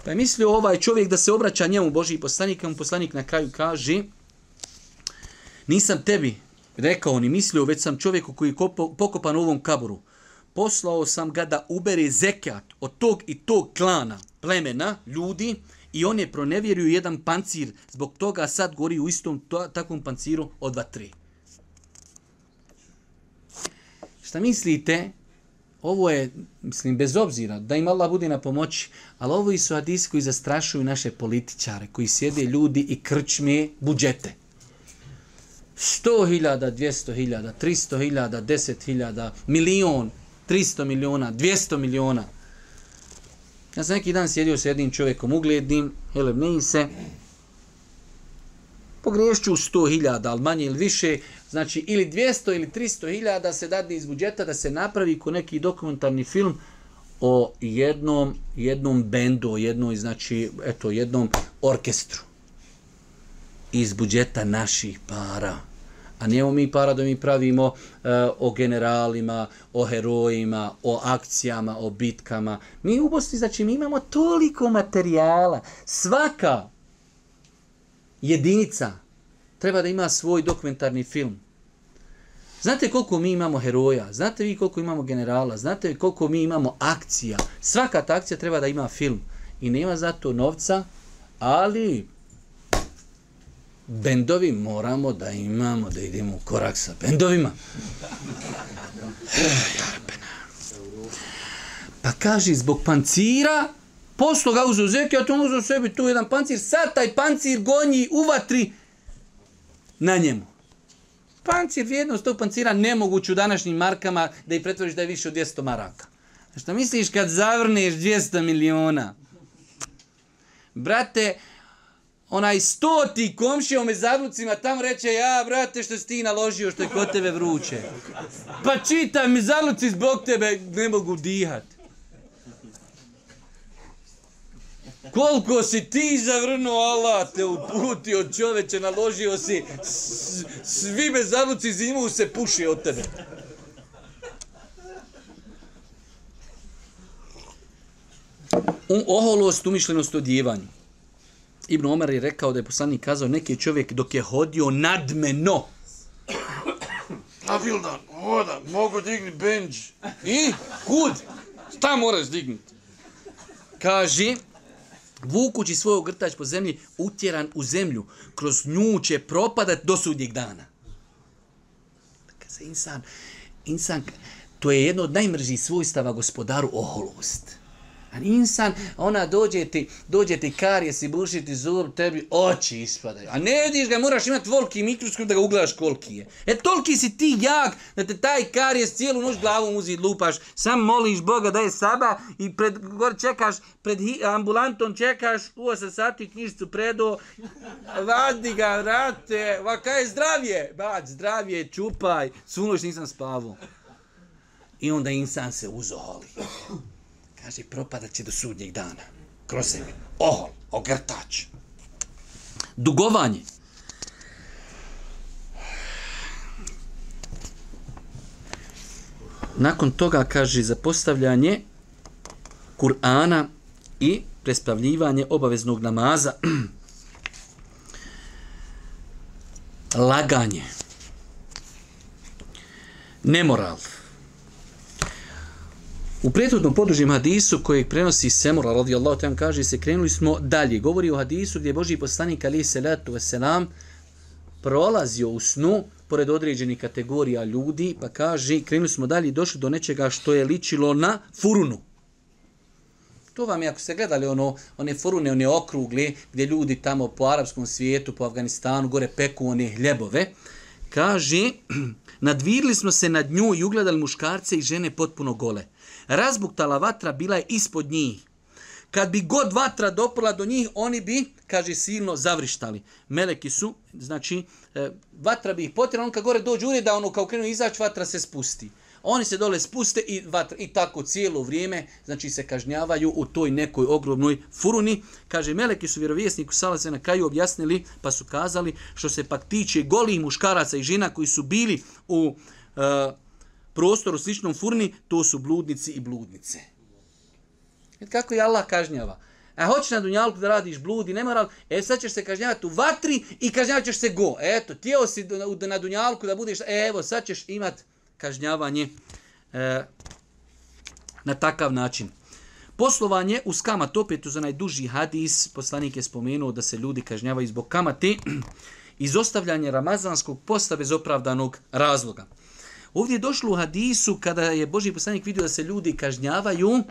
Pa je mislio ovaj čovjek da se obraća njemu Boži poslanik, a mu poslanik na kraju kaže nisam tebi rekao ni mislio, već sam čovjeku koji je pokopan u ovom kaburu. Poslao sam ga da ubere zekat od tog i tog klana, plemena, ljudi, i on je pronevjerio jedan pancir, zbog toga sad gori u istom to, takvom panciru od dva, tri. Šta mislite, ovo je, mislim, bez obzira, da im Allah bude na pomoći, ali ovo su hadisi koji zastrašuju naše političare, koji sjede ljudi i krčme budžete. 100.000, 200.000, 300.000, 10.000, milion, 300 miliona, 200 miliona. Ja sam neki dan sjedio s jednim čovjekom uglednim, hele, ne se, pogriješću 100.000, ali manje ili više, znači ili 200 ili 300.000 se dadne iz budžeta da se napravi ko neki dokumentarni film o jednom, jednom bendu, o jednom, znači, eto, jednom orkestru iz budžeta naših para. A nijemo mi para da mi pravimo e, o generalima, o herojima, o akcijama, o bitkama. Mi u Bosni, znači, mi imamo toliko materijala. Svaka jedinica treba da ima svoj dokumentarni film. Znate koliko mi imamo heroja, znate vi koliko imamo generala, znate vi koliko mi imamo akcija. Svaka ta akcija treba da ima film. I nema za to novca, ali bendovi moramo da imamo, da idemo u korak sa bendovima. Eh, pa kaže, zbog pancira, Poslo ga uzeo zeke, a to uzeo sebi tu jedan pancir. Sad taj pancir gonji u vatri na njemu. Pancir, vrijednost tog pancira nemoguću u današnjim markama da ih pretvoriš da je više od 200 maraka. Što misliš kad zavrneš 200 miliona? Brate, onaj stoti komšija me zavrucima tamo reče ja, brate, što si ti naložio što je kod tebe vruće. Pa čitaj mi zavruci zbog tebe ne mogu dihati. Koliko si ti zavrnuo Allah te uputio čoveče, naložio si, svi me zavuci zimu se puši od tebe. Um, oholost, umišljenost u odjevanju. Ibn Omar je rekao da je poslanik kazao neki čovjek dok je hodio nadmeno. A Vildan, hoda, mogu digni bench. I? Kud? Šta moraš dignuti? Kaži, vukući svoj ogrtač po zemlji, utjeran u zemlju, kroz nju će propadat do sudnjeg dana. Dakle, se insan, insan, to je jedno od najmržih svojstava gospodaru, oholost. Oholost insan, ona dođe ti, dođe ti karijes i buši ti zub, tebi oči ispadaju. A ne vidiš ga, moraš imati volki mikroskop da ga ugledaš koliki je. E toliki si ti jak da te taj karijes cijelu noć glavom uzi lupaš. Sam moliš Boga da je saba i pred, gor čekaš, pred hi, ambulantom čekaš, u 8 sati knjižicu predo, vadi ga, vrate, va kaj zdravje, bać, zdravje, čupaj, svu noć nisam spavao. I onda insan se uzoholi kaže, propada će do sudnjeg dana. Kroz sebe. Ohol, ogrtač. Dugovanje. Nakon toga, kaže, zapostavljanje Kur'ana i prespavljivanje obaveznog namaza. Laganje. Nemoral. Nemoral. U prethodnom podružnjem hadisu kojeg prenosi Semura radijallahu ta'ala kaže se krenuli smo dalje. Govori o hadisu gdje Boži poslanik ali se letu veselam prolazio u snu pored određenih kategorija ljudi pa kaže krenuli smo dalje i došli do nečega što je ličilo na furunu. To vam je ako ste gledali ono, one furune, one okrugle gdje ljudi tamo po arapskom svijetu, po Afganistanu gore peku one hljebove. Kaže, nadvirili smo se nad nju i ugledali muškarce i žene potpuno gole razbuktala vatra, bila je ispod njih. Kad bi god vatra doprla do njih, oni bi, kaže, silno zavrištali. Meleki su, znači, e, vatra bi ih potrela, on kad gore dođe ureda, ono kao krenu izaći, vatra se spusti. Oni se dole spuste i, vatra, i tako cijelo vrijeme, znači se kažnjavaju u toj nekoj ogromnoj furuni. Kaže, meleki su vjerovjesniku sala se na kraju objasnili, pa su kazali, što se pak tiče golih muškaraca i žena koji su bili u uh, prostor u sličnom furni, to su bludnici i bludnice. Et kako je Allah kažnjava? E, hoćeš na dunjalku da radiš blud i nemoral, e, sad ćeš se kažnjavati u vatri i kažnjavat ćeš se go. Eto, tijelo si na dunjalku da budeš, e, evo, sad ćeš imat kažnjavanje e, na takav način. Poslovanje uz kamat, opet uz onaj duži hadis, poslanik je spomenuo da se ljudi kažnjavaju zbog kamati, izostavljanje ramazanskog posta bez opravdanog razloga. Ovdje je došlo u hadisu kada je Boži poslanik vidio da se ljudi kažnjavaju,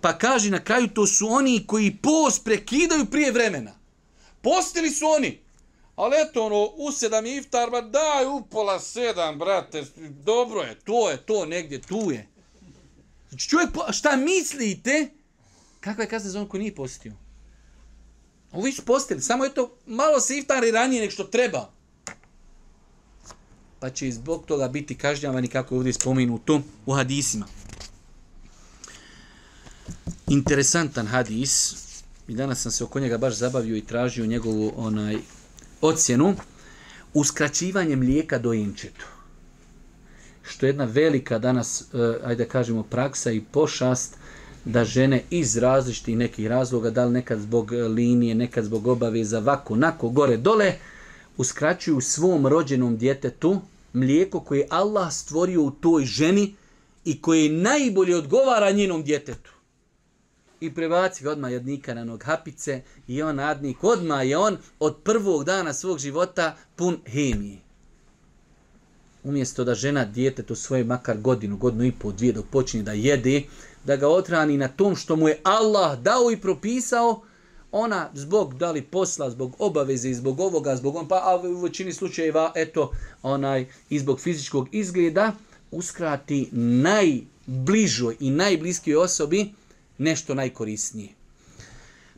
pa kaže na kraju to su oni koji post prekidaju prije vremena. Postili su oni. Ali eto, ono, u sedam iftar, ba daj upola sedam, brate, dobro je, to je, to negdje, tu je. Znači, čovjek, šta mislite? Kakva je kazna za onko nije postio? Ovi su postili, samo je to malo se iftari ranije nek što treba pa će zbog toga biti kažnjavani kako je ovdje spomenuto u hadisima. Interesantan hadis. I danas sam se oko njega baš zabavio i tražio njegovu onaj ocjenu. Uskraćivanje mlijeka do inčetu. Što je jedna velika danas, e, ajde kažemo, praksa i pošast da žene iz različitih nekih razloga, da li nekad zbog linije, nekad zbog obaveza, vako, nako, gore, dole, uh, uskraćuju svom rođenom djetetu mlijeko koje Allah stvorio u toj ženi i koje najbolje odgovara njenom djetetu. I prebaci ga odmah jednika na nog hapice i on adnik. Odmah je on od prvog dana svog života pun hemije. Umjesto da žena djete to svoje makar godinu, godinu i pol, dvije dok počinje da jede, da ga otrani na tom što mu je Allah dao i propisao, ona zbog dali posla, zbog obaveze, zbog ovoga, zbog on pa a u većini slučajeva eto onaj i zbog fizičkog izgleda uskrati najbližoj i najbliskoj osobi nešto najkorisnije.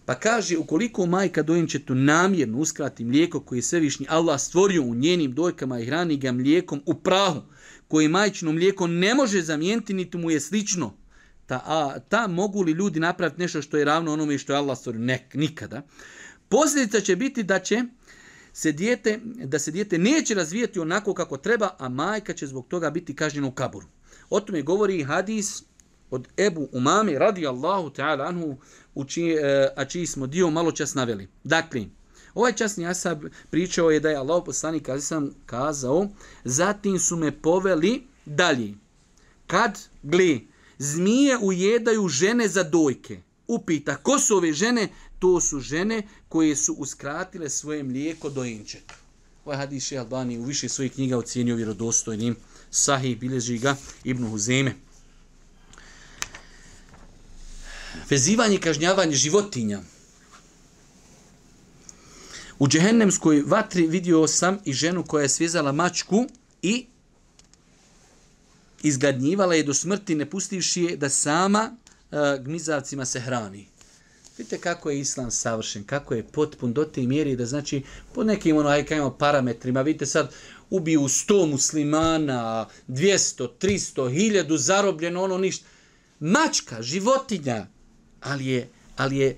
Pa kaže, ukoliko majka dojenčetu namjerno uskrati mlijeko koje je svevišnji Allah stvorio u njenim dojkama i hrani ga mlijekom u prahu, koje majčino mlijeko ne može zamijeniti, niti mu je slično, ta, a, ta mogu li ljudi napraviti nešto što je ravno onome što je Allah stvorio? Nek, nikada. Posljedica će biti da će se dijete, da se dijete neće razvijati onako kako treba, a majka će zbog toga biti kažnjena u kaburu. O tome govori hadis od Ebu Umame radijallahu ta'ala anhu, u čiji, e, a čiji smo dio malo čas naveli. Dakle, ovaj časni asab pričao je da je Allah poslanik kada sam kazao, zatim su me poveli dalje. Kad? Gli zmije ujedaju žene za dojke. Upita, ko su ove žene? To su žene koje su uskratile svoje mlijeko dojenčetu. Ovaj hadis je Albani u više svojih knjiga ocijenio vjerodostojnim sahih bilježi ga Ibnu Huzeme. Vezivanje i kažnjavanje životinja. U džehennemskoj vatri vidio sam i ženu koja je svizala mačku i izgadnjivala je do smrti ne pustivši je da sama uh, gmizavcima se hrani. Vidite kako je islam savršen, kako je potpun do te mjeri da znači po nekim ono, aj, kajmo, parametrima, vidite sad ubiju 100 muslimana, 200, 300, 1000, zarobljeno ono ništa. Mačka, životinja, ali je, ali je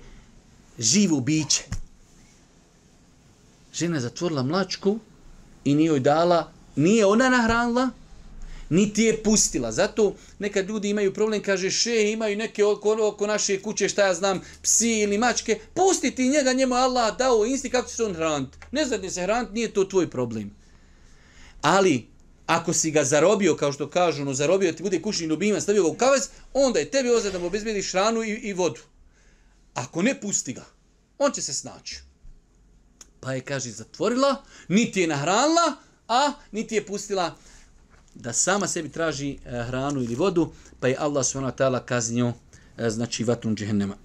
živo biće. Žena je zatvorila mlačku i nije joj dala, nije ona nahranila, niti je pustila. Zato nekad ljudi imaju problem, kaže, še, imaju neke oko, ono oko naše kuće, šta ja znam, psi ili mačke, pusti ti njega, njemu Allah dao insti kako će se on hrant. Ne zadnje se hrant, nije to tvoj problem. Ali, ako si ga zarobio, kao što kažu, no, zarobio ti bude kućni ljubima, stavio ga u kavez, onda je tebi ozad da mu obezbediš hranu i, i vodu. Ako ne pusti ga, on će se snaći. Pa je, kaže, zatvorila, niti je nahranila, a niti je pustila da sama sebi traži e, hranu ili vodu, pa je Allah subhanahu wa ta'ala kaznio e, znači vatrom džehennema.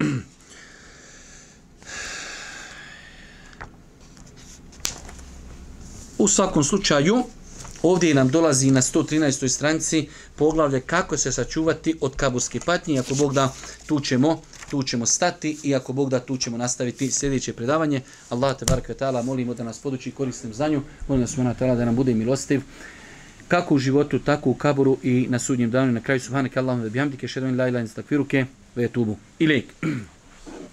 U svakom slučaju, ovdje nam dolazi na 113. stranici poglavlje kako se sačuvati od kaburske patnje. Ako Bog da, tu ćemo, tu ćemo stati i ako Bog da, tu ćemo nastaviti sljedeće predavanje. Allah te barakve ta'ala, molimo da nas podući korisnim znanju. Molimo da smo na ta'ala da nam bude milostiv kako u životu, tako u kaboru i na sudnjem danu. Na kraju subhanak Allahumma bihamdike, šedan ilaj ilaj instakfiruke, vetubu. Ilijek.